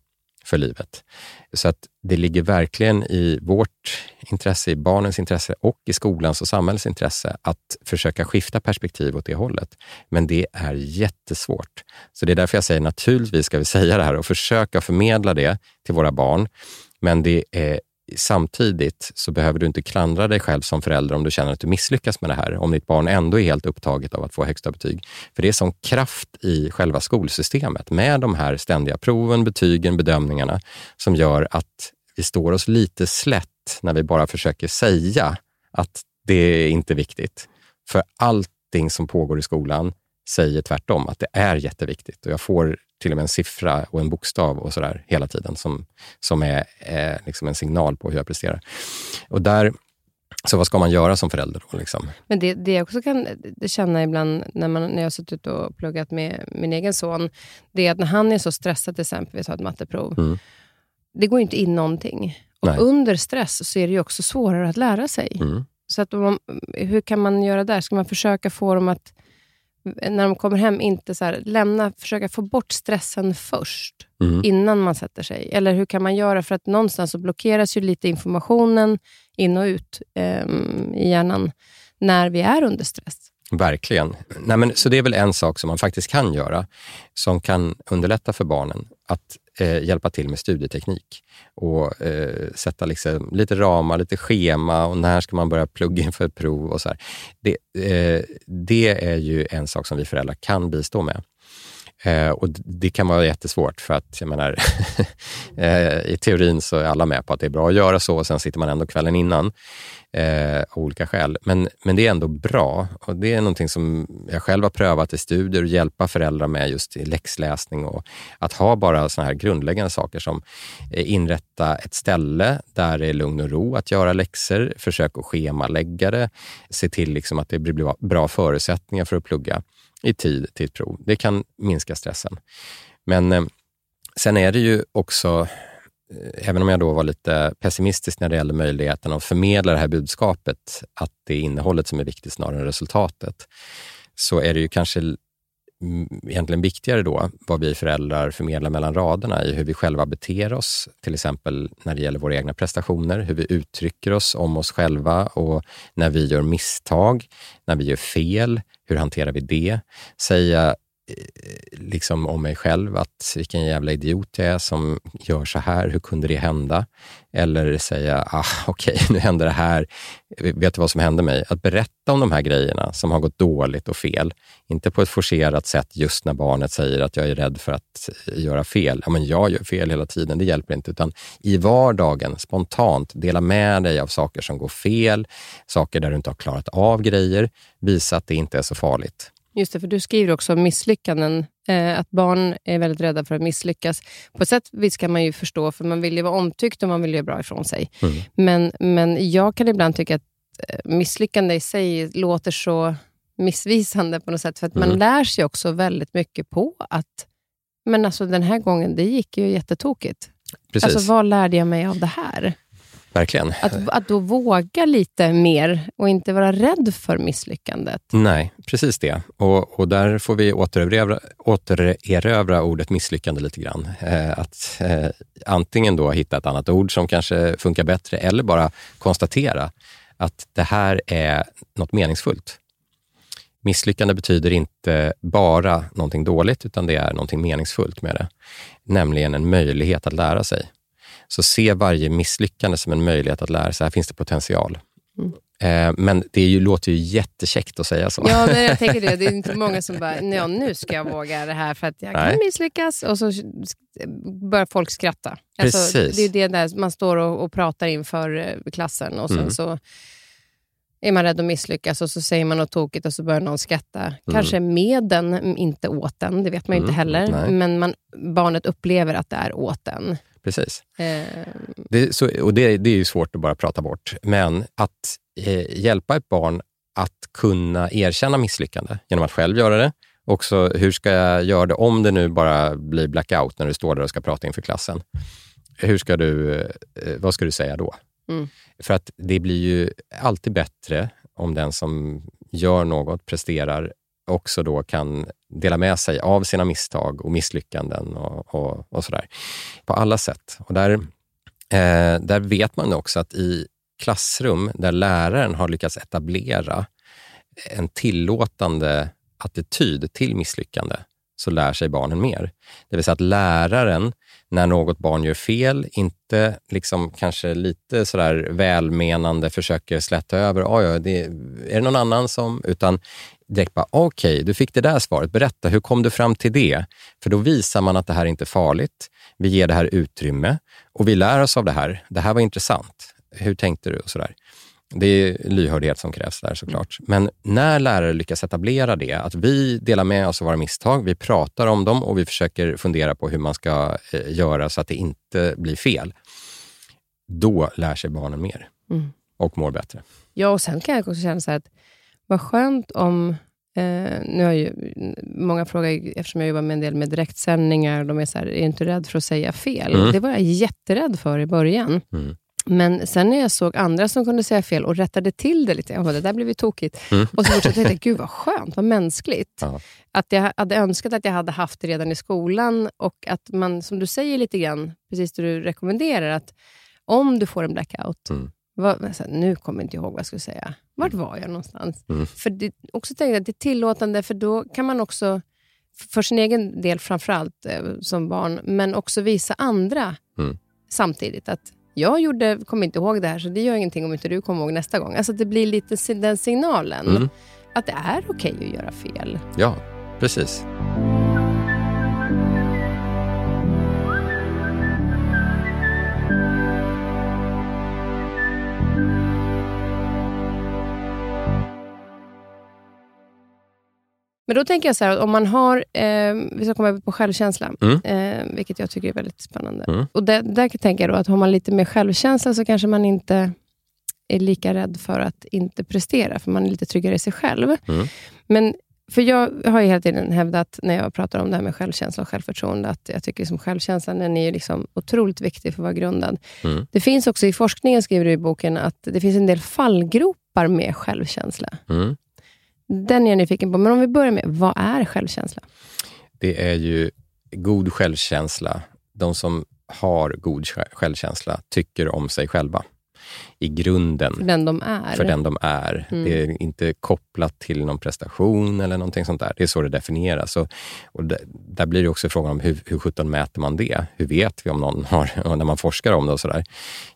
för livet. Så att det ligger verkligen i vårt intresse, i barnens intresse och i skolans och samhällets intresse att försöka skifta perspektiv åt det hållet. Men det är jättesvårt. Så det är därför jag säger naturligtvis ska vi säga det här och försöka förmedla det till våra barn. Men det är Samtidigt så behöver du inte klandra dig själv som förälder om du känner att du misslyckas med det här, om ditt barn ändå är helt upptaget av att få högsta betyg. För det är som kraft i själva skolsystemet med de här ständiga proven, betygen, bedömningarna som gör att vi står oss lite slätt när vi bara försöker säga att det är inte viktigt. För allting som pågår i skolan säger tvärtom att det är jätteviktigt. Och jag får till och med en siffra och en bokstav och sådär hela tiden som, som är eh, liksom en signal på hur jag presterar. Och där, så vad ska man göra som förälder då? Liksom? Men det, det jag också kan känna ibland när, man, när jag har suttit och pluggat med min egen son, det är att när han är så stressad, till exempel, vi tar ett matteprov, mm. det går inte in någonting. Och Nej. under stress så är det också svårare att lära sig. Mm. Så att man, hur kan man göra där? Ska man försöka få dem att när de kommer hem, inte så här, lämna, försöka få bort stressen först, mm. innan man sätter sig? Eller hur kan man göra? För att någonstans så blockeras ju lite informationen in och ut eh, i hjärnan när vi är under stress. Verkligen. Nej, men, så det är väl en sak som man faktiskt kan göra, som kan underlätta för barnen. Att eh, hjälpa till med studieteknik och eh, sätta liksom lite ramar, lite schema och när ska man börja plugga inför ett prov och så det, eh, det är ju en sak som vi föräldrar kan bistå med. Eh, och Det kan vara jättesvårt för att jag menar, eh, i teorin så är alla med på att det är bra att göra så och sen sitter man ändå kvällen innan eh, av olika skäl. Men, men det är ändå bra och det är någonting som jag själv har prövat i studier och hjälpa föräldrar med just i läxläsning och att ha bara såna här grundläggande saker som eh, inrätta ett ställe där det är lugn och ro att göra läxor, försök att schemalägga det, se till liksom att det blir bra förutsättningar för att plugga i tid till ett prov. Det kan minska stressen. Men eh, sen är det ju också Eh, även om jag då var lite pessimistisk när det gällde möjligheten att förmedla det här budskapet, att det är innehållet som är viktigt snarare än resultatet, så är det ju kanske Mm, egentligen viktigare då vad vi föräldrar förmedlar mellan raderna i hur vi själva beter oss, till exempel när det gäller våra egna prestationer, hur vi uttrycker oss om oss själva och när vi gör misstag, när vi gör fel, hur hanterar vi det? Säga Eh, liksom om mig själv, att vilken jävla idiot jag är som gör så här, hur kunde det hända? Eller säga, ah, okej, okay, nu hände det här, vet du vad som hände mig? Att berätta om de här grejerna som har gått dåligt och fel. Inte på ett forcerat sätt just när barnet säger att jag är rädd för att eh, göra fel. Ja, men jag gör fel hela tiden, det hjälper inte. Utan i vardagen, spontant, dela med dig av saker som går fel, saker där du inte har klarat av grejer. Visa att det inte är så farligt. Just det, för du skriver också om misslyckanden. Eh, att barn är väldigt rädda för att misslyckas. På ett sätt vis kan man ju förstå, för man vill ju vara omtyckt och man vill göra bra ifrån sig. Mm. Men, men jag kan ibland tycka att eh, misslyckande i sig låter så missvisande på något sätt. För att mm. man lär sig också väldigt mycket på att men alltså den här gången, det gick ju jättetokigt. Precis. Alltså vad lärde jag mig av det här? Verkligen. Att, att då våga lite mer och inte vara rädd för misslyckandet. Nej, precis det. Och, och där får vi återerövra, återerövra ordet misslyckande lite grann. Eh, att eh, antingen då hitta ett annat ord som kanske funkar bättre eller bara konstatera att det här är något meningsfullt. Misslyckande betyder inte bara någonting dåligt, utan det är någonting meningsfullt med det. Nämligen en möjlighet att lära sig. Så se varje misslyckande som en möjlighet att lära sig. Här finns det potential. Mm. Men det ju, låter ju jättekäckt att säga så. Ja, men jag tänker det. Det är inte många som bara, ja, nu ska jag våga det här för att jag Nej. kan misslyckas. Och så börjar folk skratta. Alltså, det är det där man står och, och pratar inför eh, klassen och sen mm. så är man rädd att misslyckas och så säger man något tokigt och så börjar någon skratta. Mm. Kanske med den, inte åt den. Det vet man ju mm. inte heller. Nej. Men man, barnet upplever att det är åt den. Precis. Eh. Det, så, och det, det är ju svårt att bara prata bort. Men att eh, hjälpa ett barn att kunna erkänna misslyckande genom att själv göra det. Också, hur ska jag göra det om det nu bara blir blackout när du står där och ska prata inför klassen? Hur ska du, eh, vad ska du säga då? Mm. För att det blir ju alltid bättre om den som gör något, presterar, också då kan dela med sig av sina misstag och misslyckanden och, och, och sådär. På alla sätt. Och där, eh, där vet man också att i klassrum där läraren har lyckats etablera en tillåtande attityd till misslyckande, så lär sig barnen mer. Det vill säga att läraren, när något barn gör fel, inte liksom kanske lite sådär välmenande försöker släta över, ja, det, är det någon annan som... Utan direkt bara, okej, okay, du fick det där svaret, berätta, hur kom du fram till det? För då visar man att det här inte är farligt. Vi ger det här utrymme och vi lär oss av det här. Det här var intressant. Hur tänkte du? och sådär. Det är lyhördhet som krävs där såklart. Men när lärare lyckas etablera det, att vi delar med oss av våra misstag, vi pratar om dem och vi försöker fundera på hur man ska eh, göra så att det inte blir fel. Då lär sig barnen mer mm. och mår bättre. Ja, och sen kan jag också känna så att vad skönt om Eh, nu har ju många frågar, eftersom jag jobbar med en del med direktsändningar, de är så här, är inte rädd för att säga fel? Mm. Det var jag jätterädd för i början. Mm. Men sen när jag såg andra som kunde säga fel och rättade till det lite, jag bara, det där blev ju tokigt. Mm. Och så fortsatte jag, gud vad skönt, vad mänskligt. Ja. Att jag hade önskat att jag hade haft det redan i skolan och att man, som du säger lite grann, precis det du rekommenderar, att om du får en blackout, mm. vad, nu kommer jag inte ihåg vad jag skulle säga. Vart var jag någonstans? Mm. För det, också tänkte att det är tillåtande, för då kan man också, för sin egen del framförallt eh, som barn, men också visa andra mm. samtidigt att jag gjorde, kommer inte ihåg det här, så det gör ingenting om inte du kommer ihåg nästa gång. Alltså det blir lite den signalen. Mm. Att det är okej okay att göra fel. Ja, precis. Men då tänker jag så här, om man har, eh, vi ska komma över på självkänsla, mm. eh, vilket jag tycker är väldigt spännande. Mm. Och där, där tänker jag då att har man lite mer självkänsla så kanske man inte är lika rädd för att inte prestera, för man är lite tryggare i sig själv. Mm. Men för jag har ju hela tiden hävdat, när jag pratar om det här med självkänsla och självförtroende, att jag tycker som självkänslan den är liksom otroligt viktig för att vara grundad. Mm. Det finns också i forskningen, skriver du i boken, att det finns en del fallgropar med självkänsla. Mm. Den är jag nyfiken på. Men om vi börjar med, vad är självkänsla? Det är ju god självkänsla. De som har god självkänsla tycker om sig själva i grunden. För den de är. För den de är. Mm. Det är inte kopplat till någon prestation eller någonting sånt där. Det är så det definieras. Och, och det, där blir det också frågan om hur, hur sjutton mäter man det? Hur vet vi om någon har, när man forskar om det och sådär?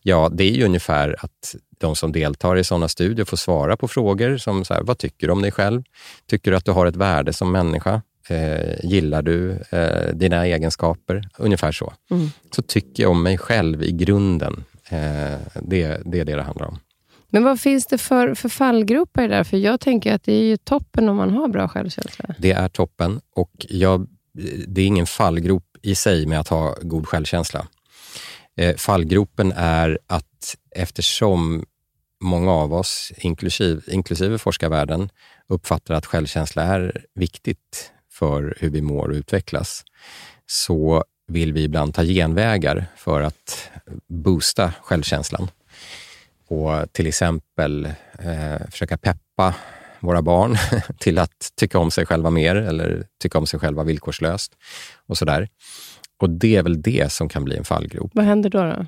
Ja, det är ju ungefär att de som deltar i sådana studier får svara på frågor som så här, vad tycker du om dig själv? Tycker du att du har ett värde som människa? Eh, gillar du eh, dina egenskaper? Ungefär så. Mm. Så tycker jag om mig själv i grunden. Eh, det, det är det det handlar om. Men vad finns det för, för fallgropar där? För jag tänker att det är ju toppen om man har bra självkänsla. Det är toppen och jag, det är ingen fallgrop i sig med att ha god självkänsla. Eh, fallgropen är att eftersom många av oss, inklusive, inklusive forskarvärlden, uppfattar att självkänsla är viktigt för hur vi mår och utvecklas, så vill vi ibland ta genvägar för att boosta självkänslan. och till exempel eh, försöka peppa våra barn till att tycka om sig själva mer eller tycka om sig själva villkorslöst och sådär. Och det är väl det som kan bli en fallgrop. Vad händer då? då?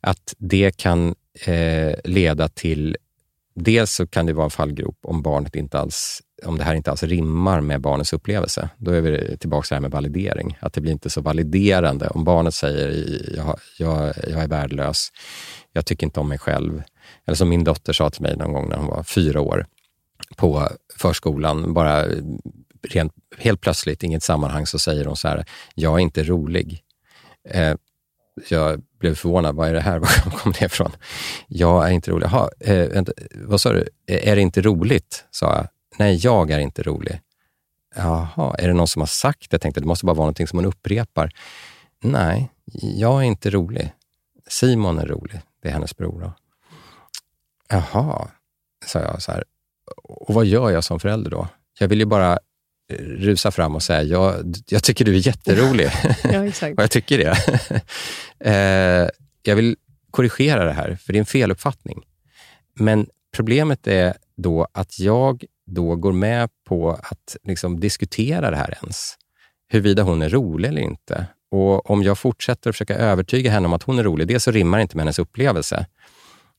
Att det kan eh, leda till... Dels så kan det vara en fallgrop om, barnet inte alls, om det här inte alls rimmar med barnets upplevelse. Då är vi tillbaka till det här med validering. Att det blir inte så validerande om barnet säger jag, jag, jag är värdelös, jag tycker inte om mig själv. Eller som min dotter sa till mig någon gång när hon var fyra år på förskolan, bara rent, helt plötsligt, inget sammanhang, så säger hon så här, jag är inte rolig. Eh, jag blev förvånad, vad är det här? Var kom det ifrån? Jag är inte rolig. Jaha, eh, vänta, vad sa du? Är det inte roligt? sa jag. Nej, jag är inte rolig. Jaha, är det någon som har sagt det? Jag tänkte, det måste bara vara någonting som hon upprepar. Nej, jag är inte rolig. Simon är rolig. Det är hennes bror. Då. Jaha, sa jag så här. Och vad gör jag som förälder då? Jag vill ju bara rusa fram och säga, jag, jag tycker du är jätterolig. ja, exakt. och jag tycker det. eh, jag vill korrigera det här, för det är en feluppfattning. Men problemet är då att jag då går med på att liksom diskutera det här ens. Huruvida hon är rolig eller inte. Och om jag fortsätter att försöka övertyga henne om att hon är rolig, det så rimmar inte med hennes upplevelse.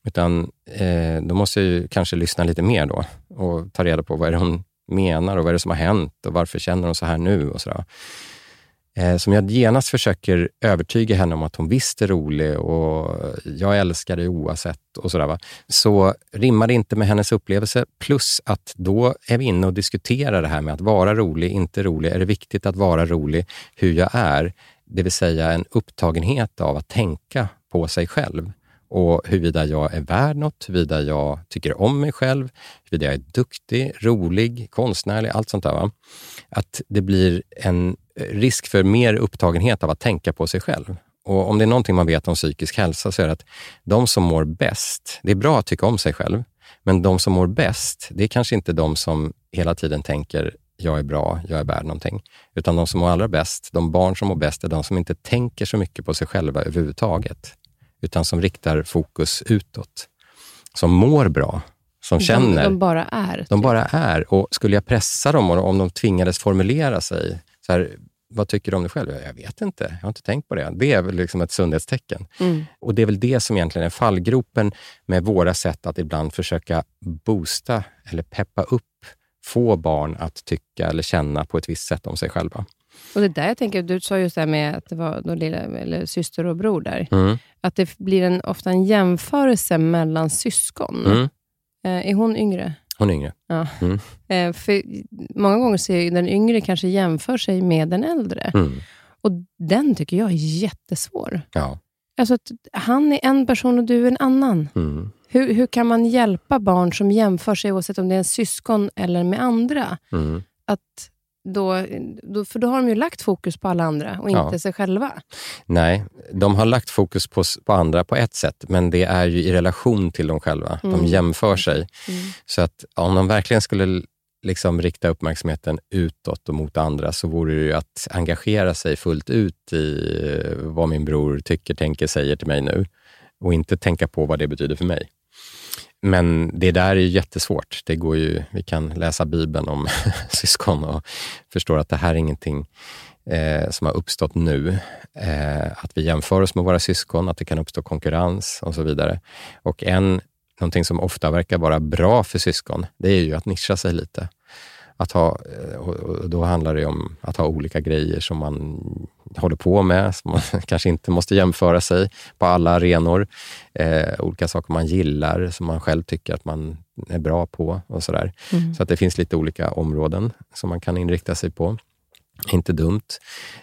Utan eh, då måste jag kanske lyssna lite mer då och ta reda på vad är det hon menar och vad är det som har hänt och varför känner hon så här nu och sådär. Eh, som jag genast försöker övertyga henne om att hon visst är rolig och jag älskar dig oavsett och sådär. Va? Så rimmar det inte med hennes upplevelse. Plus att då är vi inne och diskuterar det här med att vara rolig, inte rolig. Är det viktigt att vara rolig hur jag är? Det vill säga en upptagenhet av att tänka på sig själv och huruvida jag är värd något, huruvida jag tycker om mig själv, huruvida jag är duktig, rolig, konstnärlig, allt sånt där. Va? Att det blir en risk för mer upptagenhet av att tänka på sig själv. Och om det är någonting man vet om psykisk hälsa så är det att de som mår bäst, det är bra att tycka om sig själv, men de som mår bäst, det är kanske inte de som hela tiden tänker jag är bra, jag är värd någonting. Utan de som mår allra bäst, de barn som mår bäst, är de som inte tänker så mycket på sig själva överhuvudtaget utan som riktar fokus utåt. Som mår bra, som de, känner. De bara är. De bara är. Och skulle jag pressa dem, om de tvingades formulera sig, så här, vad tycker du om dig själv? Jag vet inte, jag har inte tänkt på det. Det är väl liksom ett sundhetstecken. Mm. Och det är väl det som egentligen är fallgropen med våra sätt att ibland försöka boosta eller peppa upp, få barn att tycka eller känna på ett visst sätt om sig själva. Och det där jag tänker, Du sa just det här med att det var då lilla, eller syster och bror där. Mm. Att det blir en, ofta en jämförelse mellan syskon. Mm. Eh, är hon yngre? Hon är yngre. Ja. Mm. Eh, för många gånger ser jag den yngre kanske jämför sig med den äldre. Mm. Och Den tycker jag är jättesvår. Ja. Alltså han är en person och du är en annan. Mm. Hur, hur kan man hjälpa barn som jämför sig, oavsett om det är en syskon eller med andra, mm. att då, då, för då har de ju lagt fokus på alla andra och inte ja. sig själva. Nej, de har lagt fokus på, på andra på ett sätt, men det är ju i relation till dem själva. Mm. De jämför sig. Mm. Så att om de verkligen skulle liksom rikta uppmärksamheten utåt och mot andra så vore det ju att engagera sig fullt ut i eh, vad min bror tycker, tänker, säger till mig nu och inte tänka på vad det betyder för mig. Men det där är jättesvårt. Det går ju, vi kan läsa Bibeln om syskon och förstår att det här är ingenting eh, som har uppstått nu. Eh, att vi jämför oss med våra syskon, att det kan uppstå konkurrens och så vidare. Och en, någonting som ofta verkar vara bra för syskon, det är ju att nischa sig lite att ha, eh, och då handlar det om att ha olika grejer som man håller på med, som man kanske inte måste jämföra sig på alla arenor. Eh, olika saker man gillar, som man själv tycker att man är bra på och sådär. Mm. Så att det finns lite olika områden som man kan inrikta sig på. Inte dumt.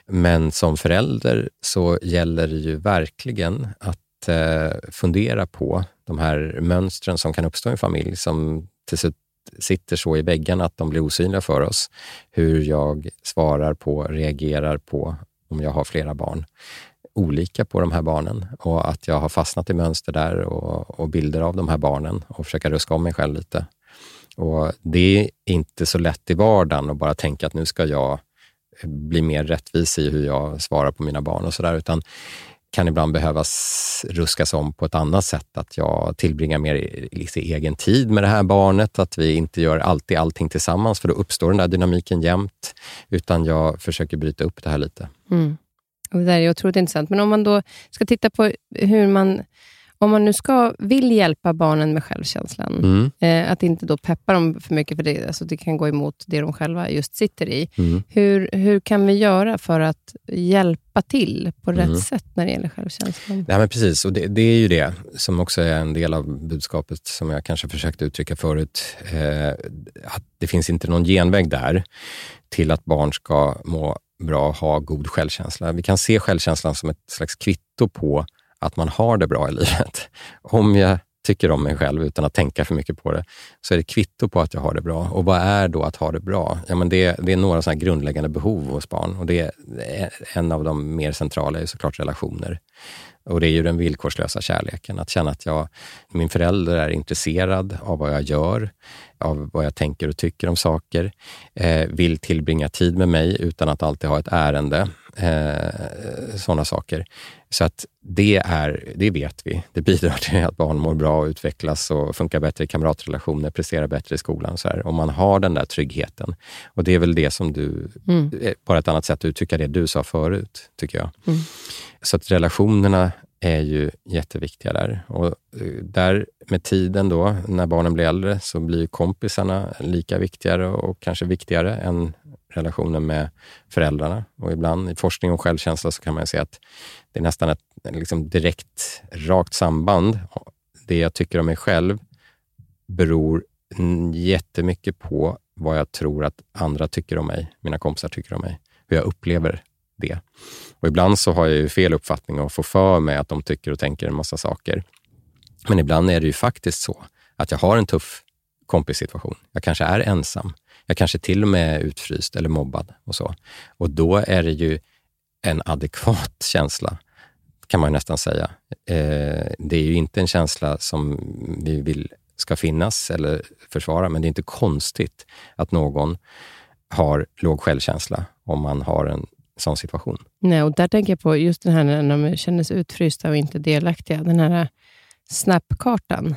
Men som förälder så gäller det ju verkligen att eh, fundera på de här mönstren som kan uppstå i en familj som till slut sitter så i väggarna att de blir osynliga för oss. Hur jag svarar på, reagerar på om jag har flera barn. Olika på de här barnen och att jag har fastnat i mönster där och, och bilder av de här barnen och försöka ruska om mig själv lite. Och Det är inte så lätt i vardagen att bara tänka att nu ska jag bli mer rättvis i hur jag svarar på mina barn och sådär, utan kan ibland behöva ruskas om på ett annat sätt. Att jag tillbringar mer lite egen tid med det här barnet, att vi inte gör alltid allting tillsammans, för då uppstår den där dynamiken jämt. Utan jag försöker bryta upp det här lite. Mm. Och det där är otroligt intressant. Men om man då ska titta på hur man om man nu ska, vill hjälpa barnen med självkänslan, mm. eh, att inte då peppa dem för mycket, för det, alltså det kan gå emot det de själva just sitter i. Mm. Hur, hur kan vi göra för att hjälpa till på rätt mm. sätt när det gäller självkänslan? Nej, men precis, och det, det, är ju det som också är en del av budskapet som jag kanske försökte uttrycka förut. Eh, att det finns inte någon genväg där till att barn ska må bra ha god självkänsla. Vi kan se självkänslan som ett slags kvitto på att man har det bra i livet. Om jag tycker om mig själv utan att tänka för mycket på det, så är det kvitto på att jag har det bra. Och vad är då att ha det bra? Ja, men det, det är några såna grundläggande behov hos barn och det är en av de mer centrala är såklart relationer. Och det är ju den villkorslösa kärleken, att känna att jag, min förälder är intresserad av vad jag gör, av vad jag tänker och tycker om saker, eh, vill tillbringa tid med mig utan att alltid ha ett ärende. Eh, sådana saker. Så att det, är, det vet vi. Det bidrar till att barn mår bra och utvecklas och funkar bättre i kamratrelationer, presterar bättre i skolan. Så här. Om man har den där tryggheten. Och det är väl det som du, mm. Eh, bara ett annat sätt att uttrycka det du sa förut, tycker jag. Mm. Så att relationerna är ju jätteviktiga där. Och eh, där med tiden då, när barnen blir äldre, så blir kompisarna lika viktigare och kanske viktigare än relationen med föräldrarna. Och ibland i forskning om självkänsla så kan man se att det är nästan ett liksom direkt, rakt samband. Det jag tycker om mig själv beror jättemycket på vad jag tror att andra tycker om mig, mina kompisar tycker om mig, hur jag upplever det. Och ibland så har jag ju fel uppfattning och får för mig att de tycker och tänker en massa saker. Men ibland är det ju faktiskt så att jag har en tuff kompissituation. Jag kanske är ensam. Jag kanske till och med är utfryst eller mobbad och så. Och då är det ju en adekvat känsla, kan man nästan säga. Eh, det är ju inte en känsla som vi vill ska finnas eller försvara, men det är inte konstigt att någon har låg självkänsla om man har en sån situation. Nej, och där tänker jag på just det här när de känner sig utfrysta och inte delaktiga. Den här snapkartan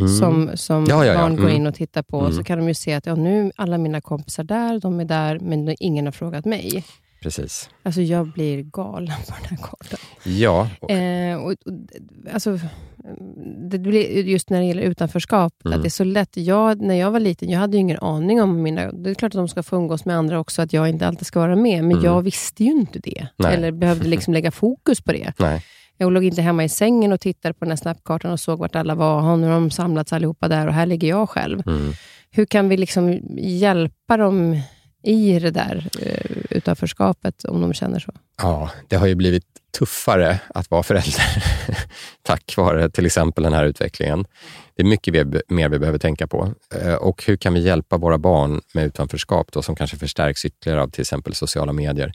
mm. som, som ja, ja, ja. barn mm. går in och tittar på, mm. så kan de ju se att ja, nu alla mina kompisar där, de är där, men ingen har frågat mig. Precis. Alltså jag blir galen på den här kartan. Ja. Eh, och, och, alltså, det blir just när det gäller utanförskap, mm. att det är så lätt. Jag, när jag var liten, jag hade ju ingen aning om mina... Det är klart att de ska få umgås med andra också, att jag inte alltid ska vara med, men mm. jag visste ju inte det. Nej. Eller behövde liksom lägga fokus på det. Nej. Jag låg inte hemma i sängen och tittade på den här snapkartan och såg vart alla var. Nu har de samlats allihopa där och här ligger jag själv. Mm. Hur kan vi liksom hjälpa dem i det där uh, utanförskapet, om de känner så? Ja, det har ju blivit tuffare att vara förälder, tack vare till exempel den här utvecklingen. Det är mycket mer vi behöver tänka på. Eh, och hur kan vi hjälpa våra barn med utanförskap, då, som kanske förstärks ytterligare av till exempel sociala medier?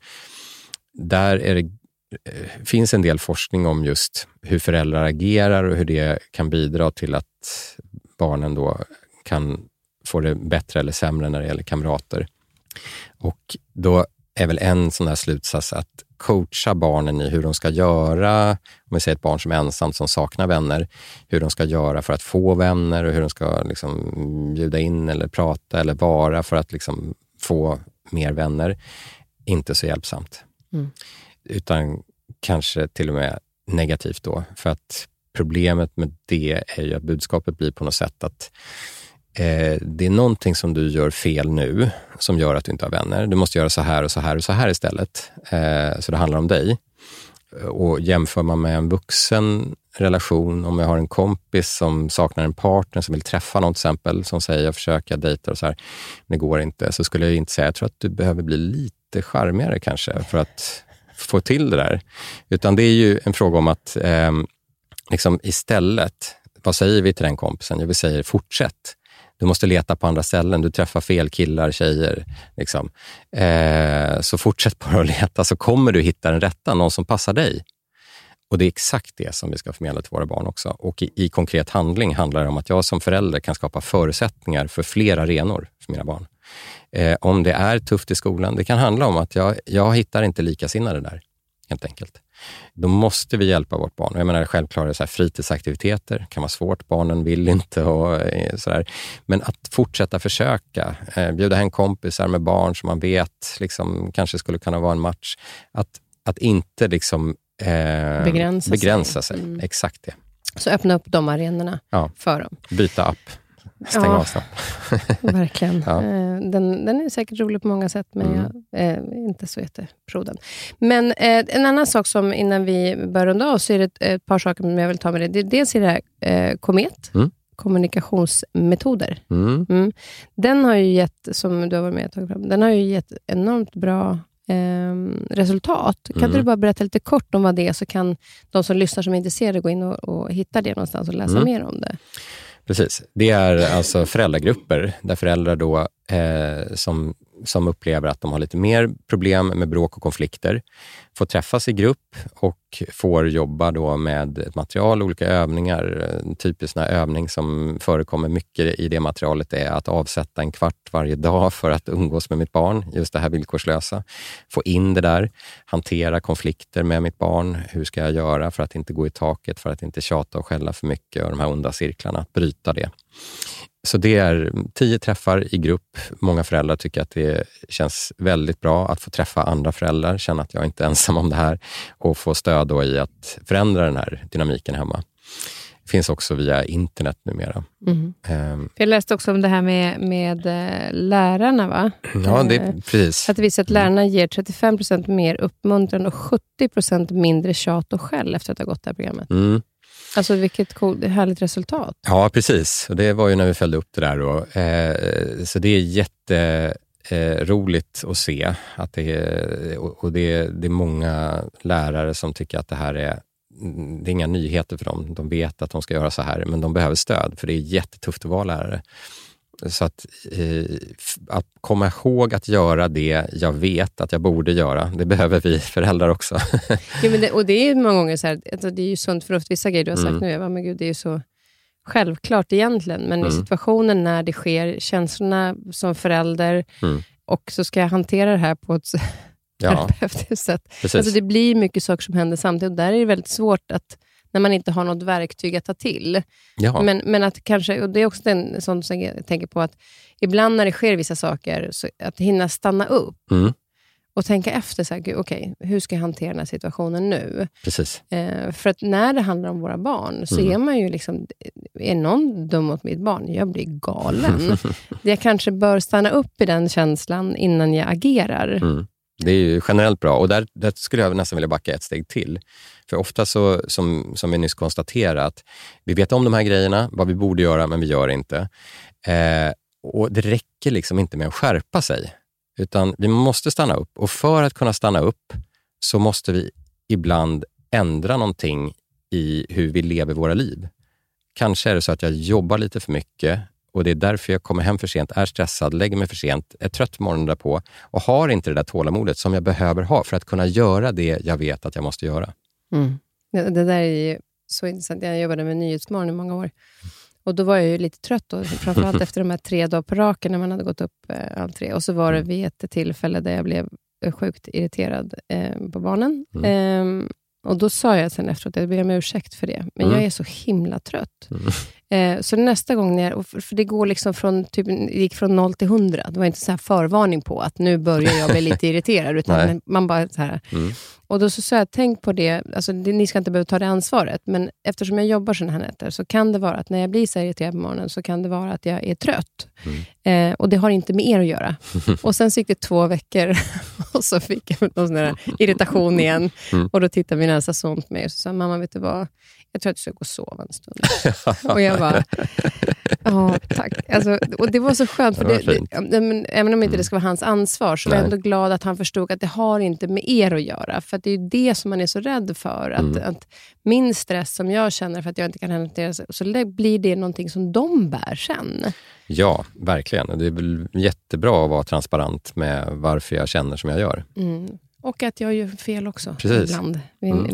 Där är det eh, finns en del forskning om just hur föräldrar agerar och hur det kan bidra till att barnen då kan få det bättre eller sämre när det gäller kamrater. Och då är väl en sån här slutsats att coacha barnen i hur de ska göra, om vi säger ett barn som är ensamt som saknar vänner, hur de ska göra för att få vänner och hur de ska liksom bjuda in eller prata eller vara för att liksom få mer vänner. Inte så hjälpsamt. Mm utan kanske till och med negativt då. För att problemet med det är ju att budskapet blir på något sätt att eh, det är någonting som du gör fel nu som gör att du inte har vänner. Du måste göra så här och så här och så här istället. Eh, så det handlar om dig. Och jämför man med en vuxen relation, om jag har en kompis som saknar en partner som vill träffa någon till exempel, som säger jag försöker dejta och så här, men det går inte, så skulle jag inte säga, jag tror att du behöver bli lite charmigare kanske för att få till det där. Utan det är ju en fråga om att eh, liksom istället, vad säger vi till den kompisen? Jo, vi säger fortsätt. Du måste leta på andra ställen. Du träffar fel killar, tjejer. Liksom. Eh, så fortsätt bara att leta så kommer du hitta den rätta, någon som passar dig. Och Det är exakt det som vi ska förmedla till våra barn också. Och i, i, konkret handling handlar det om att jag som förälder kan skapa förutsättningar för fler arenor för mina barn. Eh, om det är tufft i skolan, det kan handla om att jag, jag hittar inte likasinnade där helt enkelt. Då måste vi hjälpa vårt barn. Jag menar, självklart är så här, fritidsaktiviteter kan vara svårt, barnen vill inte och eh, sådär. Men att fortsätta försöka, eh, bjuda hem kompisar med barn som man vet liksom, kanske skulle kunna vara en match. Att, att inte liksom, eh, begränsa, begränsa sig. sig. Mm. Exakt det. Så öppna upp de arenorna ja. för dem. Byta app. Stäng ja, av snabbt. verkligen. Ja. Eh, den, den är säkert rolig på många sätt, men mm. jag är inte så jättepro den. Men eh, en annan sak som innan vi börjar runda av, så är det ett, par saker som jag vill ta med dig. dels är det här eh, Komet. Mm kommunikationsmetoder. Mm. Mm. Den har ju gett, som du har varit med och tagit fram, den har ju gett enormt bra eh, resultat. Kan mm. du bara berätta lite kort om vad det är, så kan de som lyssnar som är intresserade gå in och, och hitta det någonstans och läsa mm. mer om det? Precis. Det är alltså föräldragrupper där föräldrar då, eh, som, som upplever att de har lite mer problem med bråk och konflikter får träffas i grupp och får jobba då med ett material, olika övningar. En typisk övning som förekommer mycket i det materialet är att avsätta en kvart varje dag för att umgås med mitt barn, just det här villkorslösa. Få in det där, hantera konflikter med mitt barn. Hur ska jag göra för att inte gå i taket, för att inte tjata och skälla för mycket och de här onda cirklarna, att bryta det. Så det är tio träffar i grupp. Många föräldrar tycker att det känns väldigt bra att få träffa andra föräldrar, känna att jag inte är ensam om det här och få stöd då i att förändra den här dynamiken hemma. Det finns också via internet numera. Mm. Um, jag läste också om det här med, med uh, lärarna. va? Ja, det, uh, precis. Att det visar att lärarna ger 35% mer uppmuntran och 70% mindre tjat och skäll efter att ha gått det här programmet. Mm. Alltså vilket cool, härligt resultat. Ja, precis. Och det var ju när vi följde upp det där. Då. Eh, så det är jätteroligt eh, att se. Att det är, och det, det är många lärare som tycker att det här är det är inga nyheter för dem. De vet att de ska göra så här, men de behöver stöd, för det är jättetufft att vara lärare. Så att, eh, att komma ihåg att göra det jag vet att jag borde göra, det behöver vi föräldrar också. ja, men det, och det är många gånger så här, alltså det är ju sunt förnuft. Vissa grejer du har sagt mm. nu, jag bara, men gud, det är ju så självklart egentligen, men mm. i situationen när det sker, känslorna som förälder, mm. och så ska jag hantera det här på ett terapeutiskt sätt. Alltså det blir mycket saker som händer samtidigt och där är det väldigt svårt att när man inte har något verktyg att ta till. Men, men att kanske, och det är också en sån som jag tänker på, att ibland när det sker vissa saker, så att hinna stanna upp mm. och tänka efter, så här, okay, hur ska jag hantera den här situationen nu? Precis. Eh, för att när det handlar om våra barn, så mm. är man ju liksom, är någon dum mot mitt barn, jag blir galen. jag kanske bör stanna upp i den känslan innan jag agerar. Mm. Det är ju generellt bra och där, där, skulle jag nästan vilja backa ett steg till. För ofta så, som, som vi nyss konstaterade, vi vet om de här grejerna, vad vi borde göra, men vi gör inte. Eh, och Det räcker liksom inte med att skärpa sig, utan vi måste stanna upp. Och för att kunna stanna upp så måste vi ibland ändra någonting i hur vi lever våra liv. Kanske är det så att jag jobbar lite för mycket och det är därför jag kommer hem för sent, är stressad, lägger mig för sent, är trött morgonen därpå och har inte det där tålamodet som jag behöver ha för att kunna göra det jag vet att jag måste göra. Mm. Det, det, där är så intressant. Jag jobbade med Nyhetsmorgon i många år. Och Då var jag ju lite trött, då, framförallt efter de här tre dagar på raken när man hade gått upp eh, all tre. Och så var det mm. vid ett tillfälle där jag blev sjukt irriterad eh, på barnen. Mm. Eh, och Då sa jag sen efteråt, jag ber om ursäkt för det, men mm. jag är så himla trött. Eh, så nästa gång, när jag, för det går liksom från, typ, gick från 0 till 100. Det var inte så förvarning på att nu börjar jag bli lite irriterad, utan man bara så här. Mm. Och Då så sa jag, tänk på det, alltså, det, ni ska inte behöva ta det ansvaret, men eftersom jag jobbar sådana här nätter, så kan det vara att när jag blir så irriterad på morgonen, så kan det vara att jag är trött. Mm. Eh, och det har inte med er att göra. och Sen så gick det två veckor, och så fick jag någon sån irritation igen. Mm. Och Då tittade min äldsta son på mig och sa, mamma, vet du vad? Jag tror att du ska gå och sova en stund. och jag bara, ja tack. Alltså, och det var så skönt, för det, det, det, även om inte det ska vara hans ansvar, så var jag ändå glad att han förstod att det har inte med er att göra. För det är det som man är så rädd för. Att, mm. att min stress som jag känner för att jag inte kan hantera så blir det någonting som de bär sen. Ja, verkligen. Det är väl jättebra att vara transparent med varför jag känner som jag gör. Mm. Och att jag gör fel också Precis. ibland. Mm.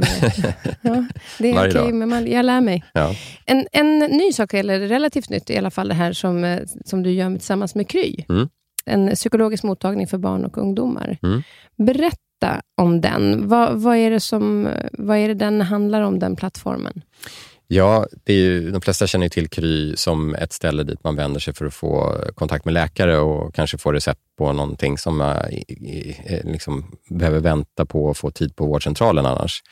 ja, det är okej, men man, jag lär mig. Ja. En, en ny sak, eller relativt nytt i alla fall, det här som, eh, som du gör tillsammans med Kry. Mm. En psykologisk mottagning för barn och ungdomar. Mm. Berätta om den. Vad, vad, är det som, vad är det den handlar om, den plattformen? Ja, det är ju, de flesta känner till Kry som ett ställe dit man vänder sig för att få kontakt med läkare och kanske få recept på någonting som man liksom behöver vänta på och få tid på vårdcentralen annars.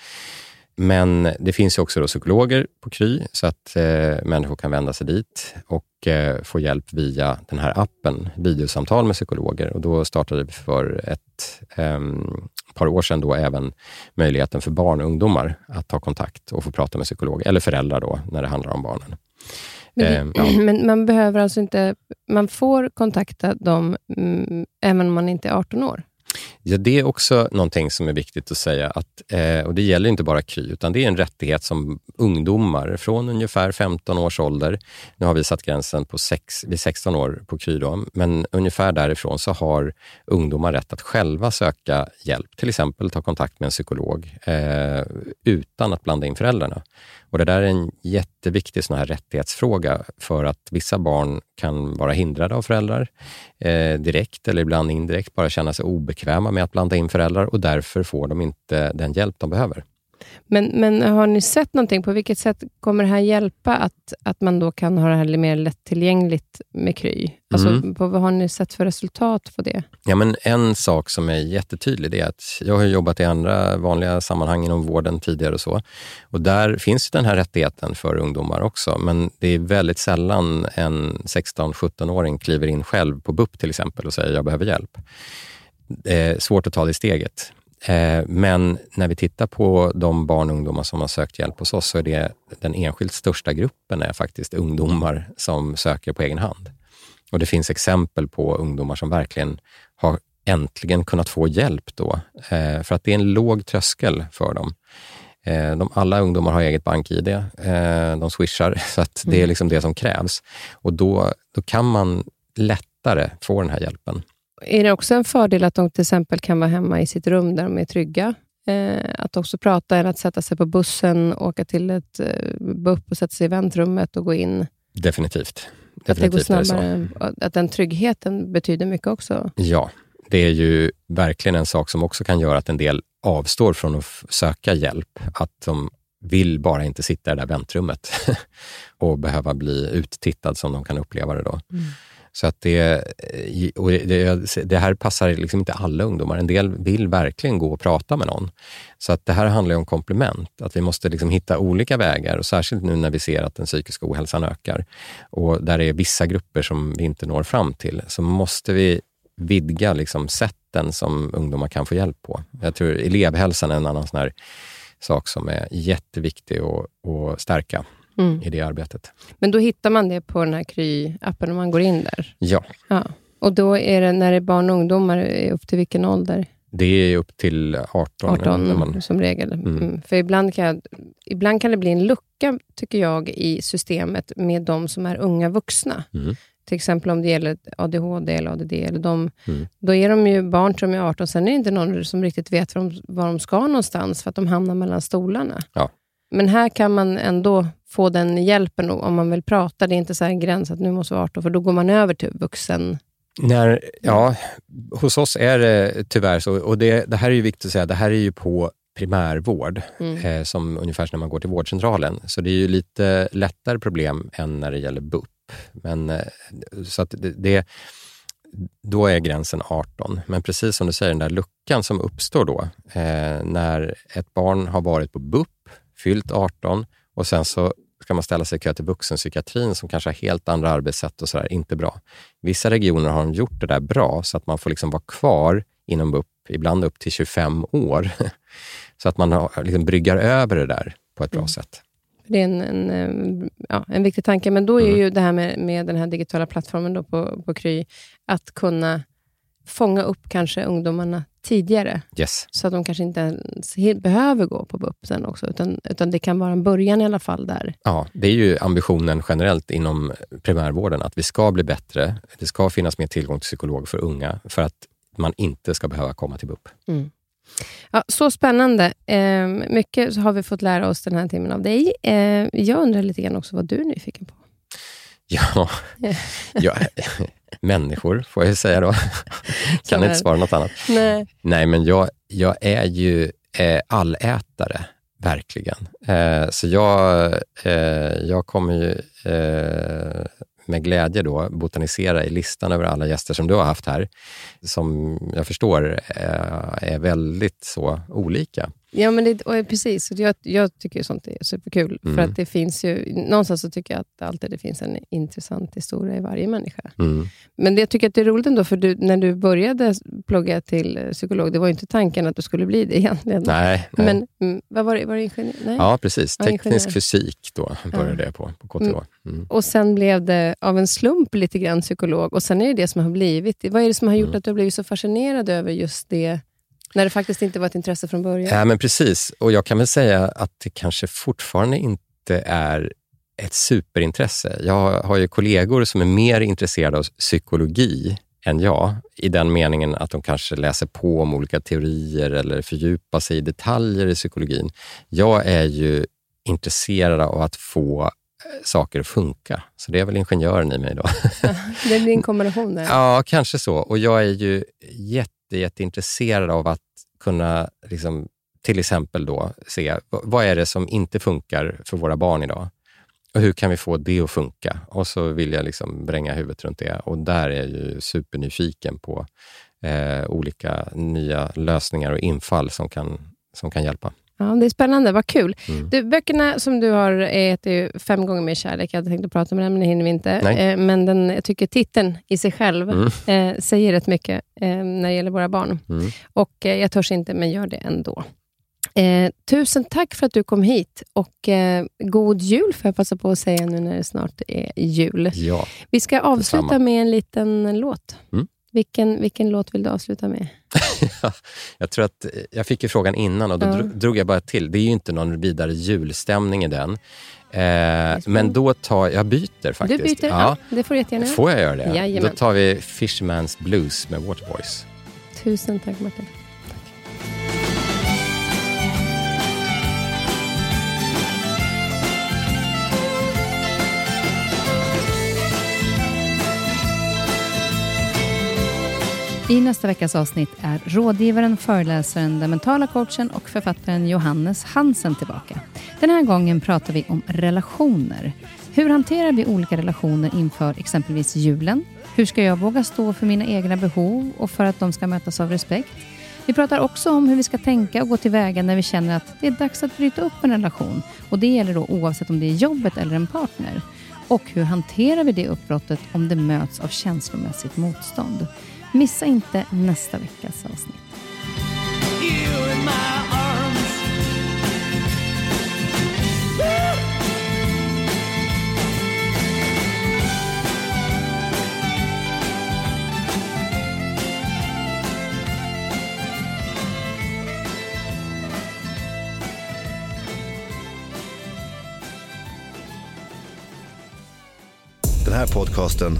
Men det finns ju också då psykologer på Kry så att eh, människor kan vända sig dit och eh, få hjälp via den här appen, videosamtal med psykologer. Och då startade vi för ett eh, par år sedan då även möjligheten för barn och ungdomar att ta kontakt och få prata med psykolog, eller föräldrar då, när det handlar om barnen. Men, det, ehm, ja. men man behöver alltså inte, man får kontakta dem mm, även om man inte är 18 år? Ja, det är också någonting som är viktigt att säga. Att, eh, och Det gäller inte bara KRY, utan det är en rättighet som ungdomar från ungefär 15 års ålder, nu har vi satt gränsen på sex, vid 16 år på KRY, då, men ungefär därifrån så har ungdomar rätt att själva söka hjälp, till exempel ta kontakt med en psykolog, eh, utan att blanda in föräldrarna. Och Det där är en jätteviktig sån här rättighetsfråga för att vissa barn kan vara hindrade av föräldrar eh, direkt eller ibland indirekt, bara känna sig obekväma med att blanda in föräldrar och därför får de inte den hjälp de behöver. Men, men har ni sett någonting? På vilket sätt kommer det här hjälpa att, att man då kan ha det här mer lättillgängligt med Kry? Alltså, mm. på, vad har ni sett för resultat på det? Ja, men en sak som är jättetydlig är att jag har jobbat i andra vanliga sammanhang inom vården tidigare och så. Och där finns den här rättigheten för ungdomar också, men det är väldigt sällan en 16-17-åring kliver in själv på BUP till exempel och säger jag behöver hjälp. Det är svårt att ta det steget. Eh, men när vi tittar på de barn och ungdomar som har sökt hjälp hos oss så är det den enskilt största gruppen är faktiskt ungdomar som söker på egen hand. Och det finns exempel på ungdomar som verkligen har äntligen kunnat få hjälp då, eh, för att det är en låg tröskel för dem. Eh, de, alla ungdomar har eget bank-id, de swishar, så att det är mm. liksom det som krävs. Och då, då kan man lättare få den här hjälpen. Är det också en fördel att de till exempel kan vara hemma i sitt rum där de är trygga? Eh, att också prata eller att sätta sig på bussen, åka till ett eh, BUP och sätta sig i väntrummet och gå in? Definitivt. Definitivt att det går snabbare. Att den tryggheten betyder mycket också? Ja, det är ju verkligen en sak som också kan göra att en del avstår från att söka hjälp. Att de vill bara inte sitta i det där väntrummet och behöva bli uttittad som de kan uppleva det då. Mm. Så att det, eh, och det, det, här passar liksom inte alla ungdomar. En del vill verkligen gå och prata med någon. Så att det här handlar om komplement, att vi måste liksom hitta olika vägar och särskilt nu när vi ser att den psykiska ohälsan ökar och där det är vissa grupper som vi inte når fram till, så måste vi vidga liksom sätten som ungdomar kan få hjälp på. Jag tror elevhälsan är en annan sån sak som är jätteviktig att, att stärka mm. i det arbetet. Men då hittar man det på den här Kry-appen om man går in där? Ja. ja. Och då är det när det är barn och ungdomar, upp till vilken ålder? Det är upp till 18. 18 man... som regel. Mm. Mm. För ibland kan, jag, ibland kan det bli en lucka, tycker jag, i systemet med de som är unga vuxna. Mm. Till exempel om det gäller ADHD eller ADD. Eller de, mm. Då är de ju barn som är 18, sen är det inte någon som riktigt vet var de, var de ska någonstans, för att de hamnar mellan stolarna. Ja. Men här kan man ändå få den hjälpen om man vill prata. Det är inte så en gräns att nu måste vara 18, för då går man över till vuxen. När, ja, hos oss är det tyvärr så. Och det, det här är ju viktigt att säga, det här är ju på primärvård, mm. eh, som ungefär när man går till vårdcentralen. Så det är ju lite lättare problem än när det gäller BUP. Men, eh, så att det, det, då är gränsen 18. Men precis som du säger, den där luckan som uppstår då, eh, när ett barn har varit på BUP, fyllt 18 och sen så ska man ställa sig i kö till vuxenpsykiatrin som kanske har helt andra arbetssätt och sådär, inte bra. Vissa regioner har gjort det där bra så att man får liksom vara kvar inom BUP, ibland upp till 25 år. så att man har, liksom bryggar över det där på ett bra mm. sätt. Det är en, en, ja, en viktig tanke, men då är mm. ju det här med, med den här digitala plattformen då på, på Kry, att kunna fånga upp kanske ungdomarna tidigare. Yes. Så att de kanske inte ens behöver gå på BUP sen också, utan, utan det kan vara en början i alla fall där. Ja, det är ju ambitionen generellt inom primärvården, att vi ska bli bättre. Det ska finnas mer tillgång till psykolog för unga, för att man inte ska behöva komma till BUP. Mm. Ja, så spännande. Eh, mycket har vi fått lära oss den här timmen av dig. Eh, jag undrar lite grann också vad du är nyfiken på. Ja, ja människor, får jag säga då. kan inte svara något annat. Nej, Nej men jag, jag är ju eh, allätare, verkligen. Eh, så jag, eh, jag kommer ju eh, med glädje då botanisera i listan över alla gäster som du har haft här, som jag förstår eh, är väldigt så olika. Ja, men det, precis. Jag, jag tycker sånt är superkul. Mm. För att det finns ju, någonstans så tycker jag att alltid det finns en intressant historia i varje människa. Mm. Men det, jag tycker att det är roligt ändå, för du, när du började plugga till psykolog, det var ju inte tanken att du skulle bli det egentligen. Nej. nej. Men mm, vad var det? Var det ingenjör? Nej. Ja, precis. Teknisk ingenjör. fysik då började ja. jag på, på KTH. Mm. mm. Och sen blev det av en slump lite grann psykolog. Och sen är det det som har blivit. Vad är det som har gjort mm. att du har blivit så fascinerad över just det när det faktiskt inte var ett intresse från början? Ja, men precis. Och jag kan väl säga att det kanske fortfarande inte är ett superintresse. Jag har ju kollegor som är mer intresserade av psykologi än jag, i den meningen att de kanske läser på om olika teorier eller fördjupar sig i detaljer i psykologin. Jag är ju intresserad av att få eh, saker att funka. Så det är väl ingenjören i mig då. det blir en kombination där. Ja, kanske så. Och jag är ju jätte, jätteintresserad av att kunna liksom, till exempel då se vad är det som inte funkar för våra barn idag? Och hur kan vi få det att funka? Och så vill jag liksom bränga huvudet runt det. Och där är jag ju supernyfiken på eh, olika nya lösningar och infall som kan, som kan hjälpa. Ja, det är spännande. Vad kul. Mm. Du, böckerna som du har heter ju Fem gånger mer kärlek. Jag hade tänkt att prata med den, men det hinner vi inte. Eh, men den, jag tycker titeln i sig själv mm. eh, säger rätt mycket eh, när det gäller våra barn. Mm. Och eh, Jag törs inte, men gör det ändå. Eh, tusen tack för att du kom hit och eh, god jul får jag passa på att säga nu när det snart är jul. Ja, vi ska avsluta detsamma. med en liten låt. Mm. Vilken, vilken låt vill du avsluta med? jag tror att jag fick ju frågan innan och då ja. drog jag bara till. Det är ju inte någon vidare julstämning i den. Eh, men då tar jag byter faktiskt. Du byter? Ja, ja det får du jättegärna Får jag göra det? Jajamän. Då tar vi Fishman's Blues med Waterboys. Tusen tack Martin. I nästa veckas avsnitt är rådgivaren, föreläsaren, den mentala coachen och författaren Johannes Hansen tillbaka. Den här gången pratar vi om relationer. Hur hanterar vi olika relationer inför exempelvis julen? Hur ska jag våga stå för mina egna behov och för att de ska mötas av respekt? Vi pratar också om hur vi ska tänka och gå tillväga när vi känner att det är dags att bryta upp en relation. Och Det gäller då oavsett om det är jobbet eller en partner. Och hur hanterar vi det uppbrottet om det möts av känslomässigt motstånd? Missa inte nästa veckas avsnitt. Den här podcasten